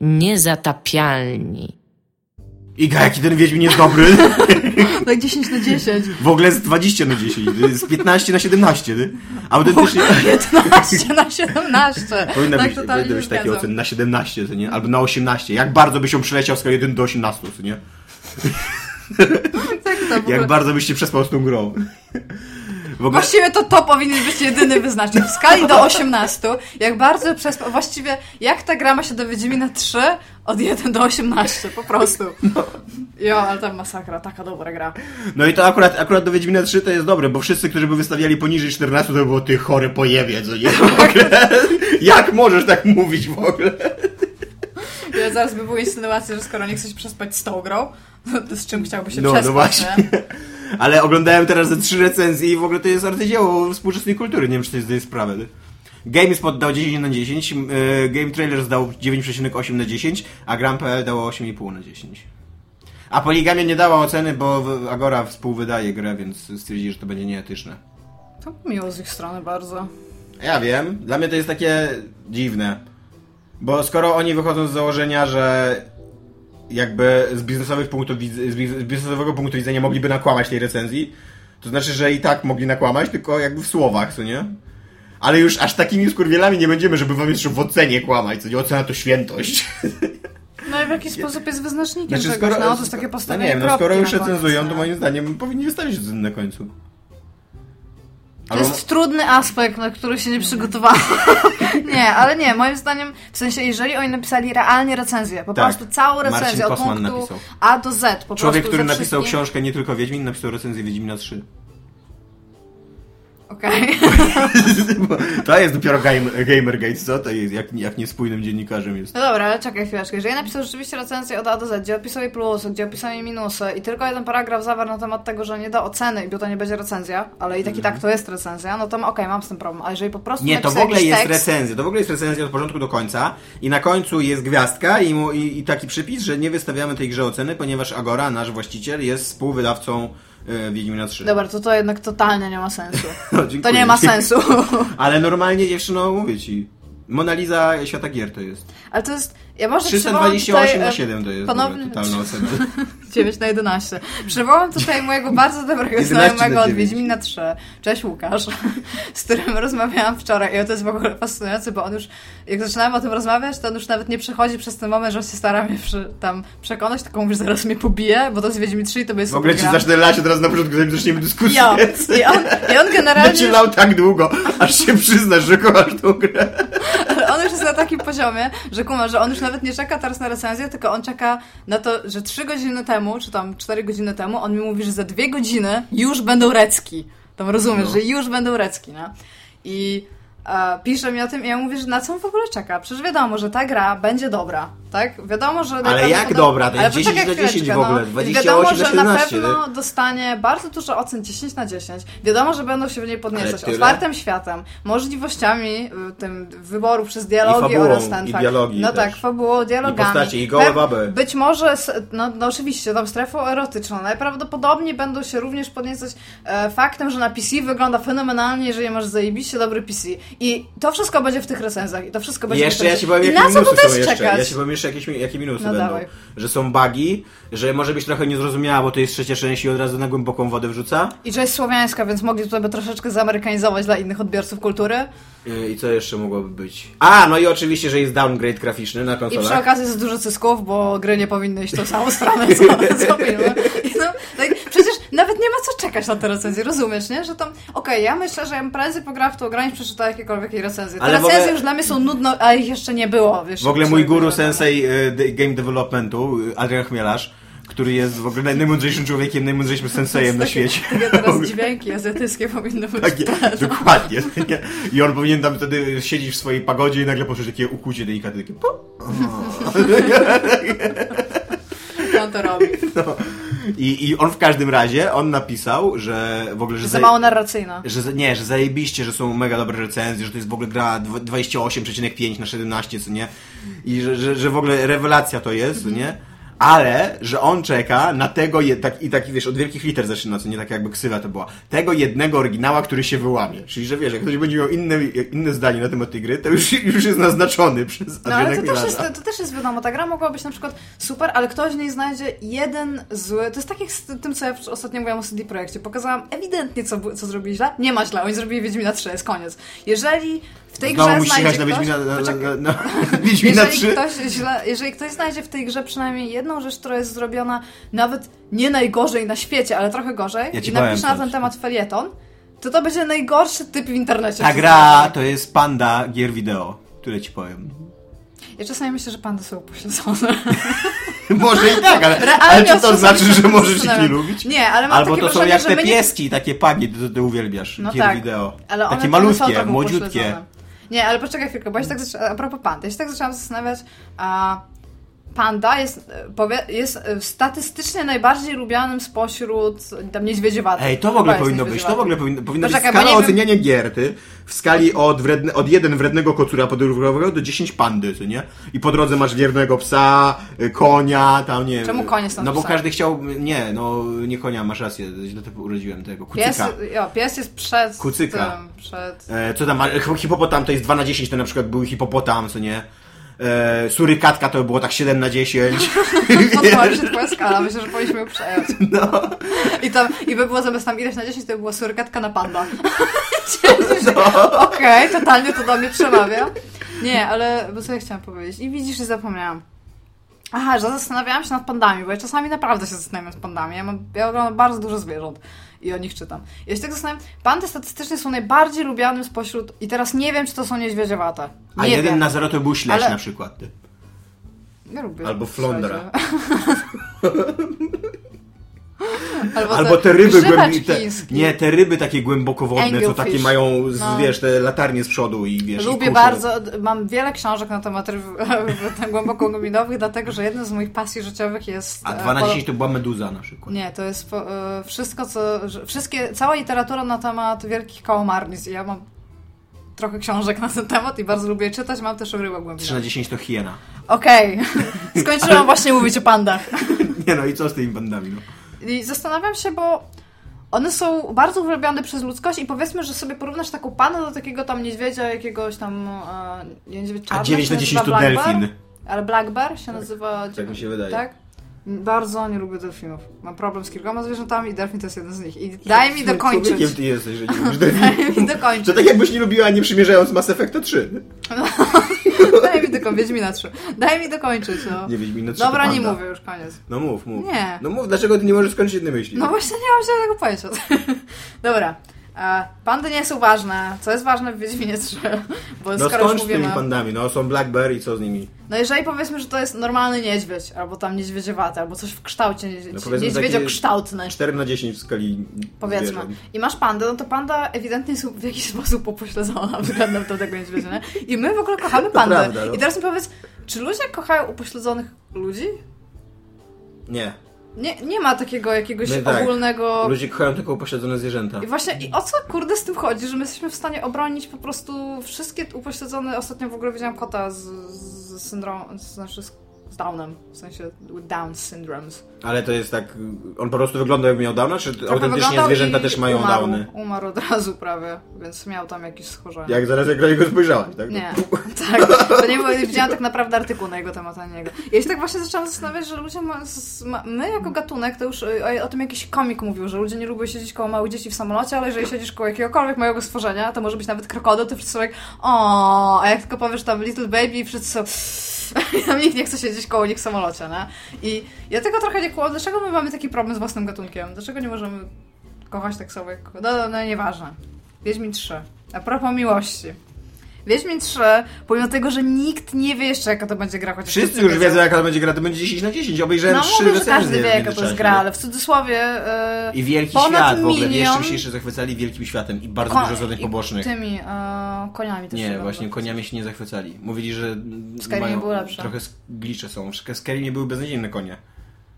Niezatapialni. Iga, jaki ten Wiedźmin jest dobry. Tak 10 na 10. W ogóle z 20 na 10, z 15 na 17. Ty. Autentycznie. 15 na 17. Powinna tak być, totalnie powinny być takie oceny na 17, co nie? Albo na 18. Jak bardzo byś się przeleciał z skali 1 do 18, co nie? Tak to. Jak bardzo byś się przespał z tą grą. Ogóle... Właściwie to to powinien być jedyny wyznacznik. W skali do 18, jak bardzo przez... Właściwie, jak ta gra ma się do Wiedźmina 3 od 1 do 18, po prostu. Jo, ale tam masakra, taka dobra gra. No i to akurat, akurat do Wiedźmina 3 to jest dobre, bo wszyscy, którzy by wystawiali poniżej 14, to było ty chory pojebie, co nie? W ogóle. Jak możesz tak mówić w ogóle? Ja zaraz by były insynuacje, że skoro nie chce się przespać z tą grą, to z czym chciałby się No, przespać, no właśnie. nie? Ale oglądałem teraz ze trzy recenzje i w ogóle to jest arcydzieło współczesnej kultury, nie wiem, czy to zdaje sprawę. GameSpot dał 10 na 10, yy, Game Trailers dał 9,8 na 10, a Gram.pl dało 8,5 na 10. A Poligamia nie dała oceny, bo Agora współwydaje grę, więc stwierdzili, że to będzie nieetyczne. To miło z ich strony bardzo. Ja wiem, dla mnie to jest takie dziwne. Bo skoro oni wychodzą z założenia, że jakby z biznesowych widz- z biz- z biznesowego punktu widzenia mogliby nakłamać tej recenzji, to znaczy, że i tak mogli nakłamać, tylko jakby w słowach, co nie? Ale już aż takimi skurwielami nie będziemy, żeby wam jeszcze w ocenie kłamać, co nie? Ocena to świętość. No i w jakiś sposób jest wyznacznikiem Znaczy, czegoś, no to jest takie no postawienie nie wiem, no skoro już recenzują, to moim zdaniem powinni wystawić oceny na końcu. To jest trudny aspekt, na który się nie przygotowałam. nie, ale nie, moim zdaniem, w sensie, jeżeli oni napisali realnie recenzję, po Tak. prostu całą Marcin recenzję od Kosman punktu napisał. A do Z, po Człowiek, który napisał wszystkim- książkę nie tylko Wiedźmin, napisał recenzję Wiedźmina 3. Okej. to jest dopiero game, Gamergate, co? To jest jak, jak niespójnym dziennikarzem jest. No dobra, ale czekaj chwileczkę. Jeżeli napisał rzeczywiście recenzję od A do Z, gdzie opisał jej plusy, gdzie opisał jej minusy i tylko jeden paragraf zawarł na temat tego, że nie da oceny, bo to nie będzie recenzja, ale i tak i tak to jest recenzja, no to okej, mam z tym problem. A jeżeli po prostu Nie, to w ogóle jest tekst, recenzja. To w ogóle jest recenzja od początku do końca i na końcu jest gwiazdka i, mu, i, i taki przypis, że nie wystawiamy tej grze oceny, ponieważ Agora, nasz właściciel, jest współwydawcą e, Wiedźmina 3. Dobra, to to jednak totalnie nie ma sensu. No, To nie ma sensu. Ale normalnie, dziewczyno, mówię ci. Mona Lisa świata gier to jest. Ale to jest. Ja może 328 przywołam na tutaj, e, 7 to jest ponownie- ponownie... totalna ocena. 9 na 11. Przywołam tutaj mojego bardzo dobrego 11 na znajomego od 9. Wiedźmina 3. Cześć Łukasz, z którym rozmawiałam wczoraj i to jest w ogóle fascynujące, bo on już, jak zaczynałem o tym rozmawiać, to on już nawet nie przechodzi przez ten moment, że on się stara mnie przy, tam przekonać, tylko mówi, że zaraz mnie pobije, bo to jest Wiedźmin 3 i to będzie W ogóle ci zacznę lać od razu na początku, zanim zaczniemy dyskusję. Ja. I on, I on generalnie... Będzie lał tak długo, aż się przyznasz, że kochasz tą grę. On już jest na takim poziomie, że kuma, że on już nawet nie czeka teraz na recenzję, tylko on czeka na to, że 3 godziny temu, czy tam 4 godziny temu, on mi mówi, że za 2 godziny już będą recki. Tam rozumiesz, No. że już będą recki, no. I e, pisze mi o tym i ja mówię, że na co on w ogóle czeka? Przecież wiadomo, że ta gra będzie dobra, tak? Wiadomo, że... Ale jak dobra? To jest Ale 10 poczekaj na 10 chwileczkę, w ogóle, no. 28 Wiadomo, że 17, na pewno dostanie bardzo dużo ocen 10 na 10. Wiadomo, że będą się w niej podniecać. Otwartym światem, możliwościami y, tym wyboru przez dialogi fabułą, oraz ten i dialogi No też. tak, fabułą, dialogami. I postacie, i gołe baby. Być może, no, no oczywiście, tam strefą erotyczną. Najprawdopodobniej będą się również podniecać e, faktem, że na PC wygląda fenomenalnie, jeżeli masz zajebiście dobry PC. I to wszystko będzie w tych recenzjach. I to wszystko będzie Jeszcze ja ci powiem, I na co minusy tu też są jeszcze. czekać? Ja jeszcze, jakieś, jakie minusy No będą. dawaj. Że są bugi, że może być trochę niezrozumiała, bo to jest trzecia część i od razu na głęboką wodę wrzuca. I że jest słowiańska, więc mogli by troszeczkę zamerykanizować dla innych odbiorców kultury. Yy, I co jeszcze mogłoby być? A, no i oczywiście, że jest downgrade graficzny na I przy konsolach. okazji jest dużo cysków, bo gry nie powinny iść tą samą stronę co, co filmy. No, tak, przecież nawet nie ma co czekać na te recenzje, rozumiesz, nie? Że tam, okej, ja myślę, że ja prędzej pograła w tą grę niż przeczytała jakiekolwiek jej recenzje. Te Ale recenzje ogóle- już dla mnie są nudne, a ich jeszcze nie było, wiesz. W ogóle mój guru sensei de- game developmentu, y, Adrian Chmielarz, który jest w ogóle naj- najmądrzejszym człowiekiem, najmądrzejszym sensejem na świecie. Takie teraz dźwięki azjatyckie powinny być. Takie, dokładnie. Nie? I on powinien tam wtedy siedzieć w swojej pagodzie i nagle poczuć takie ukucie delikatne, takie. On to robi. No. I, I on w każdym razie, on napisał, że w ogóle, że... Za mało narracyjna. Że, nie, że zajebiście, że są mega dobre recenzje, że to jest w ogóle gra dwa- 28,5 na 17, co nie? I że, że, że w ogóle rewelacja to jest, co nie? Ale że on czeka na tego, je, tak, i taki wiesz, od wielkich liter zaczyna, co nie tak jakby ksywa to była, tego jednego oryginała, który się wyłamie. Czyli, że wiesz, jak ktoś będzie miał inne, inne zdanie na temat tej gry, to już, już jest naznaczony przez No ale to też, jest, to też jest wiadomo, ta gra mogła być na przykład super, ale ktoś w niej znajdzie jeden zły. To jest tak jak z tym, co ja ostatnio mówiłam o CD Projekcie. Pokazałam ewidentnie, co, co zrobili źle. Nie ma źle, oni zrobili Wiedźmina 3, jest koniec. Jeżeli w tej grze jechać znajdzie na ktoś... Wiedźmina, na, na, na, na, Wiedźmina jeżeli 3. ktoś, źle, jeżeli ktoś znajdzie w tej grze przynajmniej jedną rzecz, która jest zrobiona nawet nie najgorzej na świecie, ale trochę gorzej, Ja i napisze na ten temat felieton, to to będzie najgorszy typ w internecie. Ta gra to jest panda gier wideo, tyle ci powiem. Ja czasami myślę, że pandy są upośledzone. Może i tak, ale, Realnie ale czy to znaczy, że możesz ich nie zastanawiam. lubić? Nie, ale mam Albo takie to są jak te my nie- pieski, takie pagi, to ty uwielbiasz, No gier tak, wideo. ale takie malutkie, trochę młodziutkie. Nie, ale poczekaj chwilkę, bo ja się tak zaczę... a propos pand, ja się tak zaczęłam zastanawiać, a panda jest, e, jest e, statystycznie najbardziej lubianym spośród tam niedźwiedziowatych. Ej, to w ogóle powinno być, to w ogóle powinno, powinno być skala wiem- oceniania gier, ty, w skali od, wredne, od 1 wrednego kocura podróżowego do 10 pandy, co nie? I po drodze masz wiernego psa, y, konia, tam nie. Czemu konie są No bo psem? każdy chciał, nie, no nie konia, masz rację, źle to urodziłem tego, Pies, kucyka. jo, pies jest przed Kucyka. tym, przed... E, co tam, hipopotam to jest 2 na 10, to na przykład był hipopotam, co nie? E, surykatka to było tak 7 na 10. Podoba mi się twoja skala, myślę, że powinniśmy ją przejąć. No. I, tam, I by było zamiast tam ileś na 10, to by była surkatka na panda. No. Okej, totalnie to do mnie przemawia. Nie, ale bo co ja chciałam powiedzieć? I widzisz, że zapomniałam. Aha, że zastanawiałam się nad pandami, bo ja czasami naprawdę się zastanawiam nad pandami. Ja, mam, ja oglądam bardzo dużo zwierząt i o nich czytam. Ja się tak zastanawiam, pandy statystycznie są najbardziej lubianym spośród, i teraz nie wiem, czy to są niedźwiedziowate. A Nie jeden wiem. na zero to był śledź Ale- na przykład. Ty. Nie lubię. Albo flądra. Albo, Albo te ryby głębie, te. Nie, te ryby takie głębokowodne, co takie mają, z, No. wiesz, te latarnie z przodu i wiesz. i Lubię kuszą. bardzo, mam wiele książek na temat ryb głęboko głębinowych, dlatego że jedną z moich pasji życiowych jest... A e, 2 na polo- 10 to była meduza na przykład. Nie, to jest po, e, wszystko, co... Wszystkie, cała literatura na temat wielkich kałamarnic i ja mam trochę książek na ten temat i bardzo lubię czytać, mam też o rybach 3 na głębinowych. 10 to hiena. Okej, skończyłam właśnie mówić o pandach. Nie no i co z tymi bandami, no? I zastanawiam się, bo one są bardzo uwielbiane przez ludzkość i powiedzmy, że sobie porównasz taką pandę do takiego tam niedźwiedzia, jakiegoś tam e, niedźwiedź A czarny, 9 się na 10 nazywa to delfin. Ale Black Bear się nazywa... tak mi się wydaje. Tak? Bardzo nie lubię delfinów. Mam problem z kilkoma zwierzętami i delfin to jest jeden z nich. I daj mi dokończyć. Człowiekiem ty jesteś, że nie lubisz delfin. Daj mi To dokończyć. tak jakbyś nie lubiła, nie przymierzając Mass Effecta 3. Daj mi tylko, Wiedźmina 3. Daj mi dokończyć, no. Nie Wiedźmina 3 Dobra, to nie mówię już, koniec. No mów, mów. Nie. No mów, dlaczego ty nie możesz skończyć jednej myśli? No właśnie nie mam zielonego pojęcia. Dobra. E, Pandy nie są ważne. Co jest ważne w Wiedźminie 3? Bo No skoro już skończ z tymi mówimy... pandami, no są Black Bear i co z nimi? No jeżeli powiedzmy, że to jest normalny niedźwiedź, albo tam niedźwiedziowaty, albo coś w kształcie niedźwiedzie, No niedźwiedziokształtny. 4 na 10 w skali Powiedzmy. zwierząt. I masz pandę, no to panda ewidentnie jest w jakiś sposób upośledzona względem tego niedźwiedzia, nie? I my w ogóle kochamy pandę. prawda, no. I teraz mi powiedz, czy ludzie kochają upośledzonych ludzi? Nie. Nie, nie ma takiego jakiegoś My tak. ogólnego... Ludzie kochają tylko upośledzone zwierzęta. I właśnie, i o co kurde z tym chodzi, że my jesteśmy w stanie obronić po prostu wszystkie upośledzone, ostatnio w ogóle widziałam kota z, z syndrom, znaczy z, z Downem, w sensie Down syndromes. Ale to jest tak, on po prostu wygląda jakby miał downa, czy Trochę autentycznie zwierzęta też mają umarł, downy? Umarł od razu prawie, więc miał tam jakieś schorzenie. Jak zaraz jak na niego spojrzałaś, tak? Nie, tak. To nie było, widziałam tak naprawdę artykuł na jego temat, a nie jego. Ja się tak właśnie zaczęłam zastanawiać, że ludzie, ma, my jako gatunek, to już y, o, o tym jakiś komik mówił, że ludzie nie lubią siedzieć koło małych dzieci w samolocie, ale jeżeli siedzisz koło jakiegokolwiek małego stworzenia, to może być nawet krokodyl, to wszyscy są jak o, a jak tylko powiesz tam little baby i wszyscy są tam nikt nie chce siedzieć koło nich w samolocie, nie? I ja tego trochę nie kłam, dlaczego my mamy taki problem z własnym gatunkiem? Dlaczego nie możemy kochać tak samo jak... No, no, no nieważne. Wiedźmin 3. A propos miłości. Wiedźmin 3, pomimo tego, że nikt nie wie jeszcze, jaka to będzie gra, chociaż Wszyscy już wiedzą jaka to będzie gra, to będzie 10 na 10. Obejrzałem No trzy mówię, że recenzje każdy wie, jaka to jest gra, ale w cudzysłowie... Yy, I wielki świat w ogóle, milion- jeszcze zachwycali? Wielkim światem i bardzo ko- dużo zadań pobocznych. Tymi yy, koniami też Nie, właśnie chwycili. koniami się nie zachwycali. Mówili, że W Skyrimie mają były lepsze. trochę glicze są. W Skyrimie były beznadziejne konie.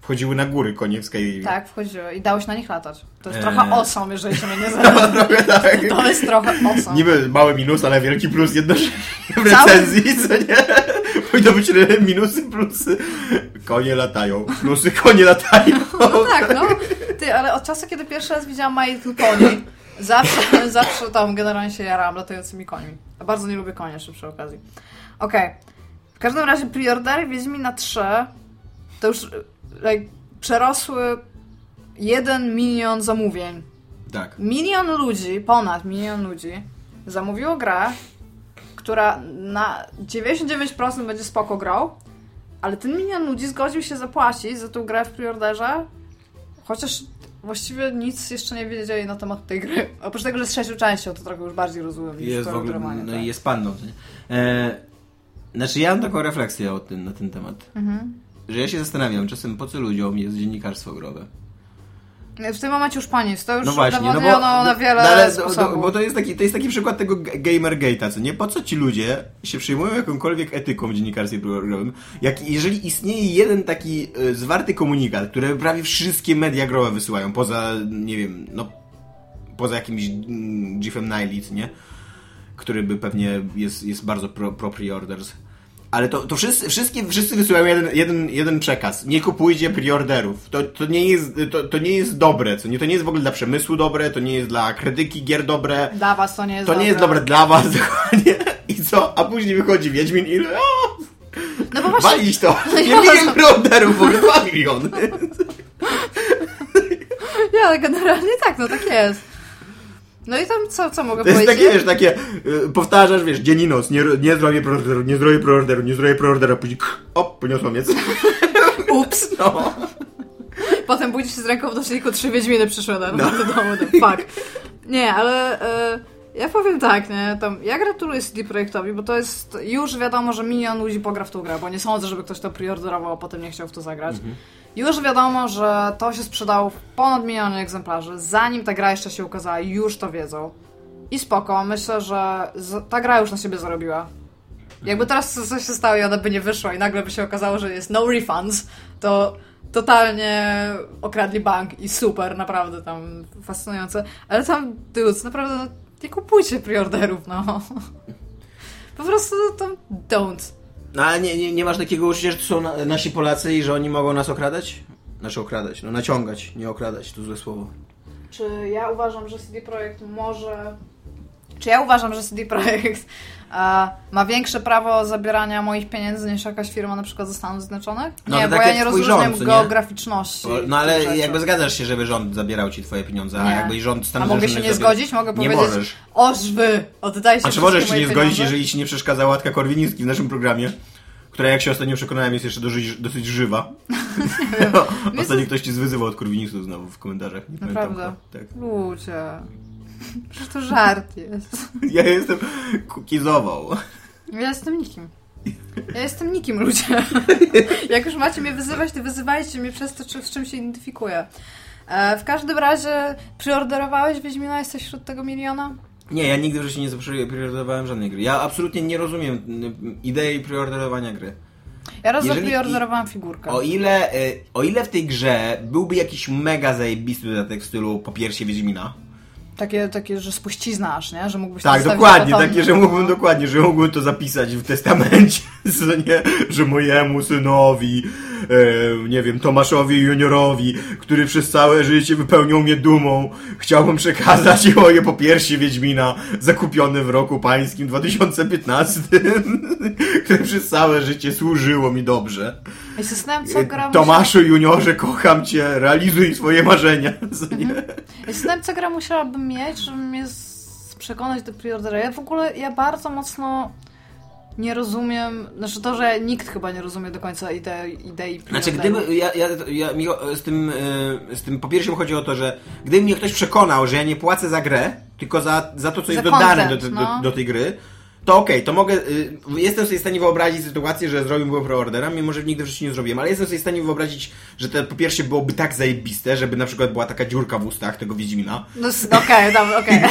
Wchodziły na góry konie w Skyrimie. Tak, wchodziły i się na nich latać. To jest Eee. trochę osom, jeżeli się mnie nie zgadza. Trochę tak. To jest trochę osom. Niby mały minus, ale wielki plus jednocześnie w Cały- recenzji, co nie? Powinno być minusy, plusy. Konie latają. Plusy, konie latają. No tak, no. Ty, ale od czasu, kiedy pierwszy raz widziałam My Little Pony, zawsze, zawsze tam generalnie się jarałam latającymi końmi. A bardzo nie lubię konia jeszcze przy okazji. Okej. W każdym razie preordery Wiedźmina 3 to już like, przerosły jeden milion zamówień. Tak. Milion ludzi, ponad milion ludzi zamówiło grę, która na 99% będzie spoko grał, ale ten milion ludzi zgodził się zapłacić za tą grę w preorderze, chociaż właściwie nic jeszcze nie wiedzieli na temat tej gry. Oprócz tego, że z sześciu częścią to trochę już bardziej rozumiem Jest w ogóle, no tak. i jest panną. E, znaczy ja mam taką refleksję o tym, na ten temat. Mhm. Że ja się zastanawiam czasem, po co ludziom jest dziennikarstwo growe. W tym momencie już pani, to już No właśnie, no bo, na wiele no ale, sposobów. bo to jest, taki, to jest taki przykład tego Gamergate'a, co nie? Po co ci ludzie się przyjmują jakąkolwiek etyką w dziennikarstwie programowym, jak jeżeli istnieje jeden taki y, zwarty komunikat, który prawie wszystkie media growe wysyłają, poza, nie wiem, no, poza jakimś mm, Jeffem co nie? Który by pewnie jest, jest bardzo pro, pro pre-orders. Ale to, to wszyscy, wszystkie, wszyscy wysyłają jeden, jeden, jeden przekaz. Nie kupujcie preorderów. To, to, nie jest, to, to nie jest dobre. Co nie, to nie jest w ogóle dla przemysłu dobre, to nie jest dla krytyki gier dobre. Dla was to nie jest To nie jest dobre dla was, dokładnie. I co? A później wychodzi Wiedźmin i... O, No bo właśnie... walić to! Nie ja milion rozumiem. preorderów, w ogóle 2 miliony. Ale generalnie tak, no tak jest. No i tam co, co mogę To jest powiedzieć? takie, wiesz, takie... y, Powtarzasz, wiesz, dzień i noc. Nie, nie zrobię preorderu, nie zrobię preorderu, nie zrobię preorderu. Później... Op, poniosło mnie. Ups. No. Potem budzisz się z ręką w nośniku, trzy Wiedźminy przyszły do, No. do domu. No, fuck. Nie, ale e, ja powiem tak, nie, tam, ja gratuluję CD Projektowi, bo to jest, już wiadomo, że milion ludzi pogra w tą grę, bo nie sądzę, żeby ktoś to preorderował, a potem nie chciał w to zagrać. Mhm. Już wiadomo, że to się sprzedało w ponad miliony egzemplarzy, zanim ta gra jeszcze się ukazała, już to wiedzą. I spoko, myślę, że ta gra już na siebie zarobiła. Jakby teraz co- coś się stało i ona by nie wyszła i nagle by się okazało, że jest no refunds, to totalnie okradli bank i super, naprawdę tam fascynujące. Ale tam, dudes, naprawdę no, nie kupujcie preorderów, no. Po prostu tam don't. No ale nie, nie, nie masz takiego uczucia, że to są na, nasi Polacy i że oni mogą nas okradać? Znaczy okradać, no naciągać, nie okradać, to złe słowo. Czy ja uważam, że CD Projekt może... Czy ja uważam, że CD Projekt ma większe prawo zabierania moich pieniędzy niż jakaś firma na przykład ze Stanów Zjednoczonych? No, nie, bo tak ja nie rozróżniam rząd, nie? geograficzności. No ale jakby zgadzasz się, żeby rząd zabierał ci twoje pieniądze, a Nie. jakby rząd A Stanów mogę się nie Zjednoczonych zgodzić? Mogę Nie powiedzieć, możesz. oż wy, oddajcie A czy możesz się nie zgodzić, pieniądze? jeżeli ci nie przeszkadza łatka korwiniński w naszym programie? Która, jak się ostatnio przekonałem, jest jeszcze dosyć, dosyć żywa. Ostatnio ktoś ci zwyzywał od korwinistów znowu w komentarzach. Nie pamiętam Naprawdę? kto. Tak. Ludzie. Przecież to żart jest. Ja jestem kukizował. Ja jestem nikim. Ja jestem nikim, ludzie. Jak już macie mnie wyzywać, to wyzywajcie mnie przez to, czy, z czym się identyfikuję. E, w każdym razie, przeorderowałeś Wiedźmina? Jesteś wśród tego miliona? Nie, ja nigdy w życiu nie zapreorderowałem żadnej gry. Ja absolutnie nie rozumiem mm, idei preorderowania gry. Ja raz zapreorderowałem figurkę. O ile, y, o ile w tej grze byłby jakiś mega zajebisty dodatek w stylu po piersie Wiedźmina. Takie, takie, że spuścizna aż, nie? Że mógłbyś to Tak, dokładnie, takie, że mógłbym dokładnie, że mógłbym to zapisać w testamencie, co nie, że mojemu synowi, e, nie wiem, Tomaszowi juniorowi, który przez całe życie wypełniał mnie dumą, chciałbym przekazać moje popiersie Wiedźmina, zakupione w roku pańskim 2015, które przez całe życie służyło mi dobrze. I się zastanawiam, co gra musiała... Tomaszu juniorze, kocham cię, realizuj swoje marzenia, nie? Ja zastanawiam, co gra musiałabym mieć, żeby mnie z- przekonać do preordera. Ja w ogóle, ja bardzo mocno nie rozumiem, znaczy to, że nikt chyba nie rozumie do końca idei, idei Znaczy, gdyby. Ja, ja, ja, mi o- z, tym, y, z tym po pierwsze chodzi o to, że gdyby mnie ktoś przekonał, że ja nie płacę za grę, tylko za, za to, co jest Za dodane content, do, do, no. do tej gry, to okej, to mogę. Y, jestem sobie w stanie wyobrazić sytuację, że zrobiłbym preordera, mimo że nigdy w życiu nie zrobiłem, ale jestem sobie w stanie wyobrazić, że to po pierwsze byłoby tak zajebiste, żeby na przykład była taka dziurka w ustach tego Wiedźmina. No okej, dobra, okej.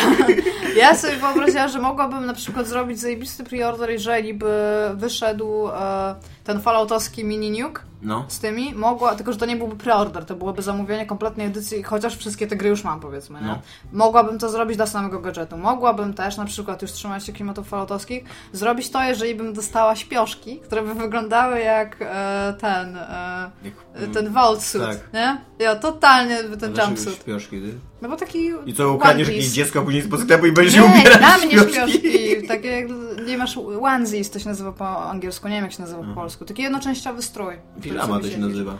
Ja sobie wyobraziłam, że mogłabym na przykład zrobić zajebisty preorder, jeżeli by wyszedł e, ten falloutowski mini nuke No. z tymi, mogła, tylko że to nie byłby preorder, to byłoby zamówienie kompletnej edycji, chociaż wszystkie te gry już mam, powiedzmy, nie? No. Mogłabym to zrobić dla samego gadżetu. Mogłabym też, na przykład, już trzymając się klimatów falloutowskich, zrobić to, jeżeli bym dostała śpioszki, które by wyglądały jak e, ten, e, ten vault suit, Tak. nie? Ja totalnie ten jumpsuit. śpioszki, ty? No bo taki I co, ukradniesz jakieś dziecko, później po sklepu i będziesz Nie, ubierać dla mnie śpioszki? Takie jak nie masz onesies, to się nazywa po angielsku, nie wiem jak się nazywa po polsku. Taki jednoczęściowy strój. sobie to się nazywa.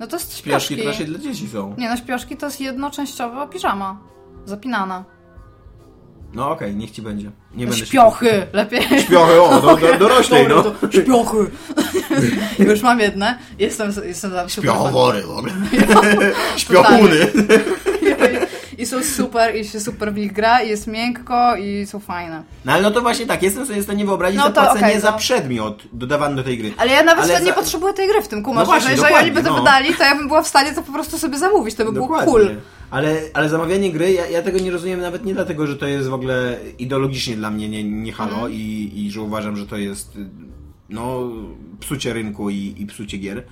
No to jest Śpioszki śpioszki. to raczej dla dzieci są. Nie no, śpioszki to jest jednoczęściowa piżama. Zapinana. No okej, niech ci będzie. Nie będę Śpiochy! Lepiej. Śpiochy, o, do, do, doroślej, no. Śpiochy! Już mam jedne. Jestem, jestem tam super. Śpiochowory w ogóle. Śpiochuny. Są super, i się super w nich gra, i jest miękko, i są fajne. No ale no to właśnie tak, jestem sobie w stanie wyobrazić No zapłacenie okej, za no. przedmiot dodawany do tej gry. Ale ja nawet Ale wtedy nie za- potrzebuję tej gry w tym, kumasz, No właśnie, że jeżeli dokładnie, oni by to no. wydali, to ja bym była w stanie to po prostu sobie zamówić, to by było cool. Ale, ale zamawianie gry, ja, ja tego nie rozumiem nawet nie dlatego, że to jest w ogóle ideologicznie dla mnie nie, nie halo Mhm. i, i że uważam, że to jest no, psucie rynku i, i psucie gier.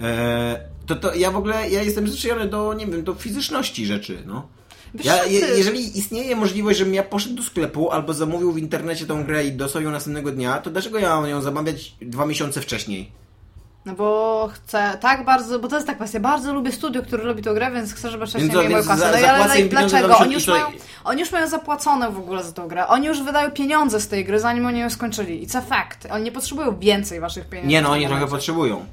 E, to, to ja w ogóle, ja jestem przyczyniony do, nie wiem, do fizyczności rzeczy, no. Ja, co, je, jeżeli istnieje możliwość, żebym ja poszedł do sklepu albo zamówił w internecie tą grę i dostał ją następnego dnia, to dlaczego ja mam ją zamawiać dwa miesiące wcześniej? No bo chcę tak bardzo, bo to jest tak kwestia, bardzo lubię studio, które robi tę grę, więc chcę, żeby wcześniej co, mieli moją kasę. No i ale dlaczego? Oni już, i mają, oni już mają zapłacone w ogóle za tę grę. Oni już wydają pieniądze z tej gry, zanim oni ją skończyli. It's a fact. Oni nie potrzebują więcej waszych pieniędzy. Nie no, oni trochę potrzebują.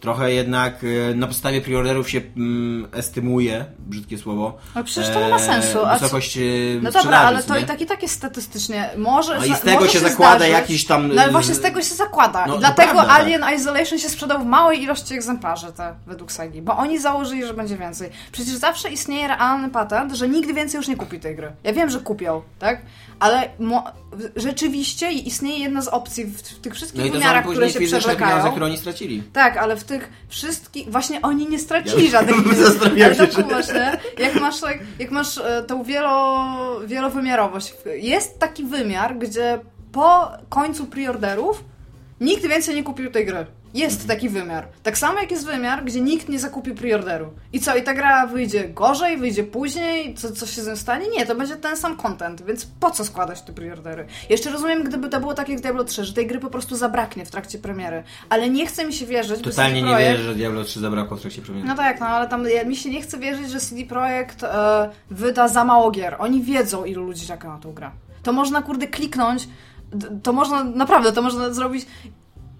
Trochę jednak e, na podstawie preorderów się mm, estymuje, brzydkie słowo. Ale przecież to nie ma sensu. A co- Wysokość e, No dobra, ale to nie? i tak i tak jest statystycznie. Może, No i z tego może się zakłada zdarzyć, jakiś tam, No ale y, właśnie z tego się zakłada. No, I dlatego prawda, tak. Alien Isolation się sprzedał w małej ilości egzemplarzy, te według Sagi. Bo oni założyli, że będzie więcej. Przecież zawsze istnieje realny patent, że nigdy więcej już nie kupi tej gry. Ja wiem, że kupią, tak? Ale rzeczywiście istnieje jedna z opcji w, w tych wszystkich No wymiarach, które się przewlekają. pieniądze, które oni stracili. Tak, ale w tych wszystkich. Właśnie oni nie stracili Ja- żadnych pieniędzy. Się, to czy- kumasz, nie? Jak masz, tak- jak masz e, tą wielo, wielowymiarowość. Jest taki wymiar, gdzie po końcu preorderów nikt więcej nie kupił tej gry. Jest Mhm. taki wymiar. Tak samo jak jest wymiar, gdzie nikt nie zakupił preorderu. I co, i ta gra wyjdzie gorzej, wyjdzie później? Co, co się z nią stanie? Nie, to będzie ten sam content, więc po co składać te preordery? Jeszcze rozumiem, gdyby to było tak jak Diablo 3, że tej gry po prostu zabraknie w trakcie premiery. Ale nie chce mi się wierzyć, Totalnie nie Projekt- wierzę, że Diablo 3 zabrakło w trakcie premiery. no tak, no ale tam ja, mi się nie chce wierzyć, że CD Projekt e, wyda za mało gier. Oni wiedzą, ilu ludzi czeka na tą grę. To można, kurde, kliknąć, to można, naprawdę, to można zrobić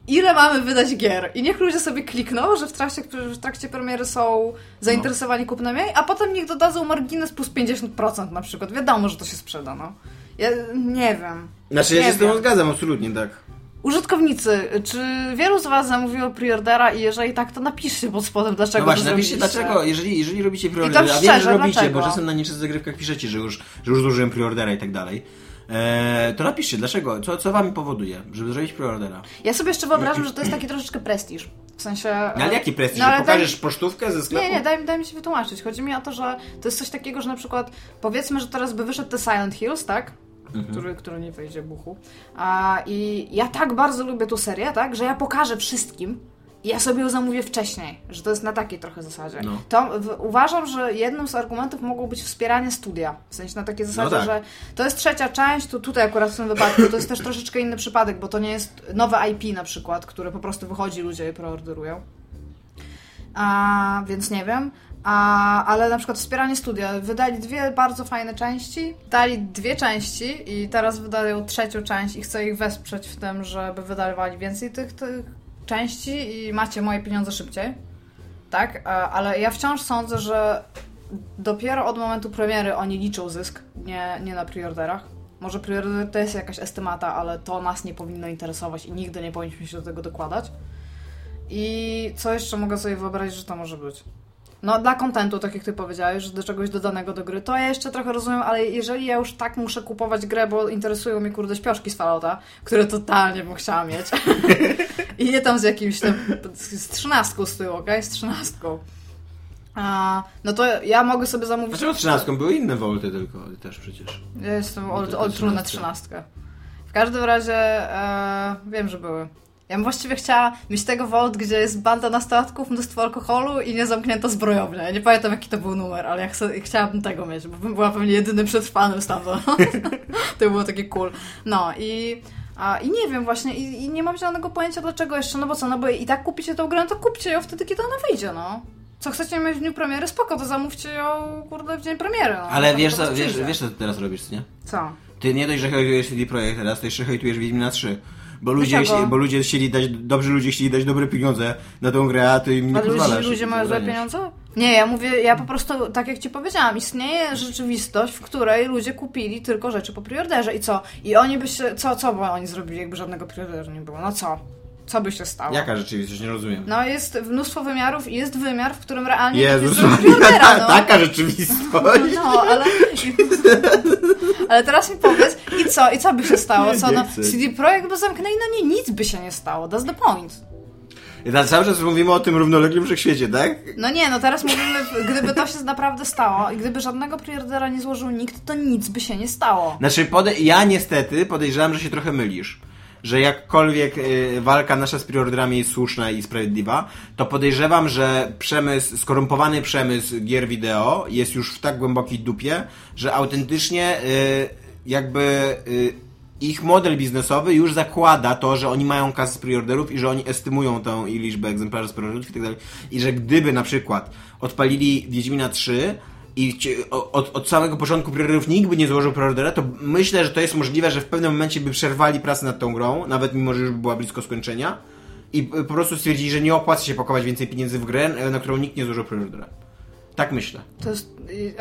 ile mamy wydać gier. I niech ludzie sobie klikną, że w trakcie, w trakcie premiery są zainteresowani kupnem jej, a potem niech dodadzą margines plus 50% na przykład. Wiadomo, że to się sprzeda, no. Ja nie wiem. Znaczy ja Nie się z tym wiem. zgadzam, absolutnie tak. Użytkownicy, czy wielu z Was zamówiło preordera i jeżeli tak, to napiszcie pod spodem, dlaczego No właśnie, napiszcie dlaczego, jeżeli, jeżeli robicie to a wiem, że robicie, dlaczego? bo czasem na nieczystych zagrywkach piszecie, że już, że już zużyłem preordera i tak dalej, e, to napiszcie, dlaczego, co, co wami powoduje, żeby zrobić preordera. Ja sobie jeszcze wyobrażam, że to jest taki troszeczkę prestiż. W sensie... No, ale jaki prestiż, No, ale pokażesz pocztówkę ze sklepu? Nie, nie, daj, daj mi się wytłumaczyć. Chodzi mi o to, że to jest coś takiego, że na przykład powiedzmy, że teraz by wyszedł The Silent Hills, tak? Mhm. Który, który nie wyjdzie buchu. A, I ja tak bardzo lubię tą serię, tak? Że ja pokażę wszystkim ja sobie ją zamówię wcześniej. Że to jest na takiej trochę zasadzie. No. To w, uważam, że jednym z argumentów mogło być wspieranie studia. W sensie na takiej zasadzie, tak. że to jest trzecia część, to tutaj akurat w tym wypadku to jest też troszeczkę inny przypadek, bo to nie jest nowe IP na przykład, które po prostu wychodzi, ludzie je preorderują. A, więc nie wiem. A, ale na przykład wspieranie studia. Wydali dwie bardzo fajne części. Dali dwie części i teraz wydają trzecią część i chcę ich wesprzeć w tym, żeby wydawali więcej tych, tych części i macie moje pieniądze szybciej. Tak? A, ale ja wciąż sądzę, że dopiero od momentu premiery oni liczą zysk, nie, nie na preorderach. Może preorder to jest jakaś estymata, ale to nas nie powinno interesować i nigdy nie powinniśmy się do tego dokładać. I co jeszcze mogę sobie wyobrazić, że to może być? No, dla kontentu, tak jak ty powiedziałeś, że do czegoś dodanego do gry, to ja jeszcze trochę rozumiem, ale jeżeli ja już tak muszę kupować grę, bo interesują mnie kurde śpioszki z Fallouta, które totalnie bym chciała mieć. I nie tam z jakimś tam, z trzynastką z tyłu, okej? Z trzynastką. A, no to ja mogę sobie zamówić... Dlaczego 13 były inne wolty tylko też przecież. Ja jestem ol- to oltrul na trzynastkę. W każdym razie e, wiem, że były. Ja bym właściwie chciała mieć tego Vault, gdzie jest banda nastolatków, mnóstwo alkoholu i niezamknięta zbrojownia. Ja nie pamiętam, jaki to był numer, ale ja chcę, chciałabym tego mieć, bo bym była pewnie jedynym przetrwanym stamtąd. to było takie cool. No i... A, I nie wiem właśnie, i, i, nie mam zielonego pojęcia dlaczego jeszcze, no bo co, no bo i tak kupicie tą grę, no to kupcie ją wtedy, kiedy ona wyjdzie, no. Co chcecie mieć w dniu premiery, spoko, to zamówcie ją, kurde, w dzień premiery. No. Ale wiesz co, wiesz, wiesz, co ty teraz robisz, nie? Co? Ty nie dość, że hejtujesz CD Projekt teraz, to jeszcze hejtujesz Wiedźmina 3. Bo ludzie, bo ludzie chcieli dać, dobrzy ludzie chcieli dać dobre pieniądze na tą grę, a ty im nie Ale pozwalasz. ludzie, ludzie mają złe pieniądze? Nie, ja mówię, ja po prostu, tak jak ci powiedziałam, istnieje rzeczywistość, w której ludzie kupili tylko rzeczy po preorderze i co? I oni by się, co, co by oni zrobili, jakby żadnego preorderu nie było? No co? Co by się stało? Jaka rzeczywistość? Nie rozumiem. No jest mnóstwo wymiarów i jest wymiar, w którym realnie Jezus, jest ta, no. Taka rzeczywistość. No, ale... ale teraz mi powiedz, i co? I co by się stało? Co, no, CD Projekt by zamknęli, no nie, nic by się nie stało. That's the point. I teraz cały czas mówimy o tym równoległym wszechświecie, tak? No nie, no teraz mówimy, gdyby to się naprawdę stało i gdyby żadnego preordera nie złożył nikt, to nic by się nie stało. Znaczy, pode- ja niestety podejrzewam, że się trochę mylisz że jakkolwiek y, walka nasza z preorderami jest słuszna i sprawiedliwa, to podejrzewam, że przemysł, skorumpowany przemysł gier wideo jest już w tak głębokiej dupie, że autentycznie y, jakby y, ich model biznesowy już zakłada to, że oni mają kasę z preorderów i że oni estymują tą liczbę egzemplarzy z preorderów i tak dalej. I że gdyby na przykład odpalili Wiedźmina 3 i od, od samego początku preorderów nikt by nie złożył preordera, to myślę, że to jest możliwe, że w pewnym momencie by przerwali pracę nad tą grą, nawet mimo, że już była blisko skończenia i po prostu stwierdzili, że nie opłaca się pakować więcej pieniędzy w grę, na którą nikt nie złożył preordera. Tak myślę. To jest,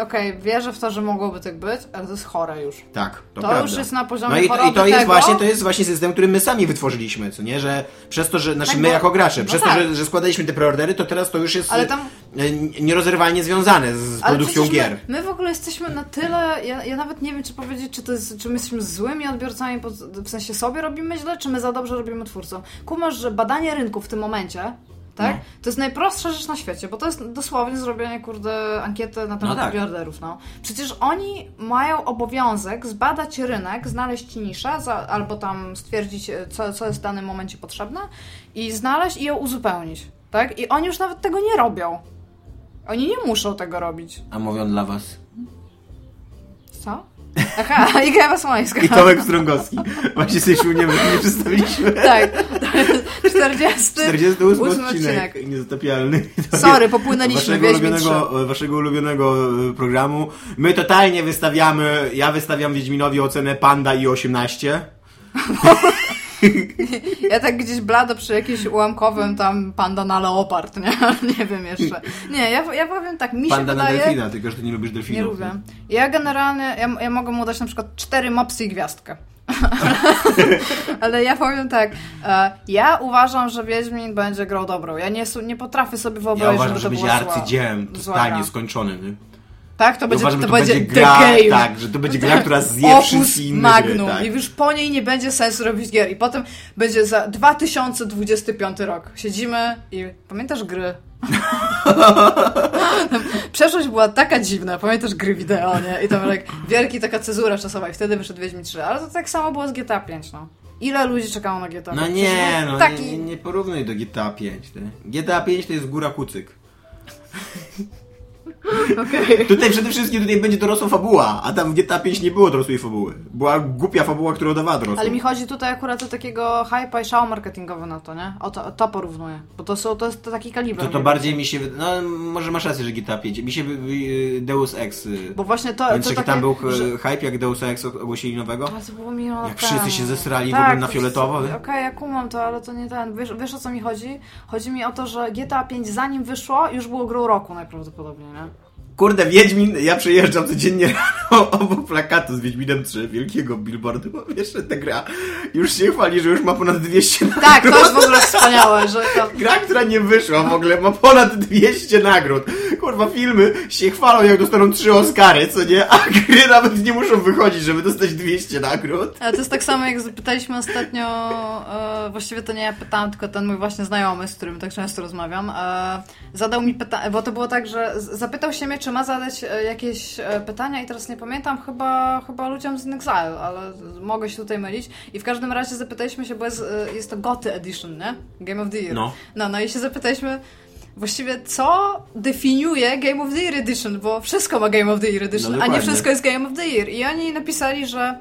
okej, okay, wierzę w to, że mogłoby tak być, ale to jest chore już. Tak, to, to już jest na poziomie No i, to, i to jest tego... właśnie, to jest właśnie system, który my sami wytworzyliśmy, co nie, że przez to, że, znaczy tak, my bo... jako gracze, no przez tak. to, że, że składaliśmy te preordery, to teraz to już jest ale tam... E, nierozerwalnie związane z produkcją gier. My, my, w ogóle jesteśmy na tyle, ja, ja nawet nie wiem, czy powiedzieć, czy to jest, czy my jesteśmy złymi odbiorcami, w sensie sobie robimy źle, czy my za dobrze robimy twórcom. Kumasz, że badanie rynku w tym momencie tak? No. To jest najprostsza rzecz na świecie, bo to jest dosłownie zrobienie, kurde, ankiety na temat no tak. no. Przecież oni mają obowiązek zbadać rynek, znaleźć niszę, za, albo tam stwierdzić, co, co jest w danym momencie potrzebne i znaleźć i ją uzupełnić, tak? I oni już nawet tego nie robią. Oni nie muszą tego robić. A mówią dla was. Co? Aha, Iga Słońska. I Tomek Strągowski. Właśnie sobie się nie, nie przedstawiliśmy. Tak. 40. 48 odcinek. odcinek. Niezatopialny. Sorry, popłynęliśmy. Waszego ulubionego, waszego ulubionego e, programu. My totalnie wystawiamy, ja wystawiam Wiedźminowi ocenę Panda i 18. Ja tak gdzieś blado przy jakimś ułamkowym tam panda na leopard, nie? Nie wiem jeszcze. Nie, ja, ja powiem tak, mi panda się wydaje... Panda na delfina, tylko że ty nie lubisz delfinów. Nie lubię. Ja generalnie, ja, ja mogę mu dać na przykład cztery mopsy i gwiazdkę. Ale ja powiem tak, e, ja uważam, że Wiedźmin będzie grał dobrą. Ja nie, nie potrafię sobie wyobrazić, ja uważam, że, że będzie arcydziełem, totalnie skończony. Nie? Tak, to będzie, uważam, to, to będzie, będzie gra, game. Tak, że to będzie gra, która zje wszystkie inne Magnum. Gry, tak. I już po niej nie będzie sensu robić gier. I potem będzie za 2025 rok. Siedzimy i pamiętasz gry? Przeszłość była taka dziwna, pamiętasz gry wideo, nie? I tam jak wielki taka cezura czasowa i wtedy wyszedł Wiedźmin 3. Ale to tak samo było z GTA 5, no. Ile ludzi czekało na GTA 5? No nie, no taki... nie, nie porównuj do GTA 5. Ty. GTA 5 to jest góra kucyk. Okay. Tutaj przede wszystkim tutaj będzie dorosła fabuła, a tam w GTA 5 nie było dorosłej fabuły. Była głupia fabuła, która dawała dorosłą. Ale mi chodzi tutaj akurat o takiego hype'a i szał marketingowy na to, nie? O to, to porównuję. Bo to, są, to jest to taki kaliber. To, to bardziej mi się... No, może masz rację, że GTA 5. Mi się Deus Ex... Y, Bo właśnie to... Więc to takie, tam był że... hype, jak Deus Ex ogłosili nowego? Ale to było milion Jak wszyscy się zesrali tak, w ogóle na fioletowo. Okej, okay, ja kumam to, ale to nie ten... Wiesz, wiesz o co mi chodzi? Chodzi mi o to, że GTA 5 zanim wyszło, już było grą roku najprawdopodobniej, nie? Kurde, Wiedźmin, ja przejeżdżam codziennie rano obok plakatu z Wiedźminem 3, wielkiego billboardu, bo wiesz, ta gra już się chwali, że już ma ponad 200 nagród. Tak, to jest w ogóle wspaniałe, że Gra, która nie wyszła w ogóle, ma ponad 200 nagród. Kurwa, filmy się chwalą, jak dostaną trzy Oscary, co nie? A gry nawet nie muszą wychodzić, żeby dostać 200 nagród. Ale to jest tak samo, jak zapytaliśmy ostatnio, e, właściwie to nie ja pytałam, tylko ten mój właśnie znajomy, z którym tak często rozmawiam, e, zadał mi pytanie, bo to było tak, że zapytał się mnie, czy ma zadać e, jakieś e, pytania i teraz nie pamiętam, chyba, chyba ludziom z In Exile, ale mogę się tutaj mylić. I w każdym razie zapytaliśmy się, bo jest, e, jest to GOTY Edition, nie? Game of the Year. No. No, no i się zapytaliśmy, właściwie co definiuje Game of the Year Edition, bo wszystko ma Game of the Year Edition, No a nie wszystko jest Game of the Year. I oni napisali, że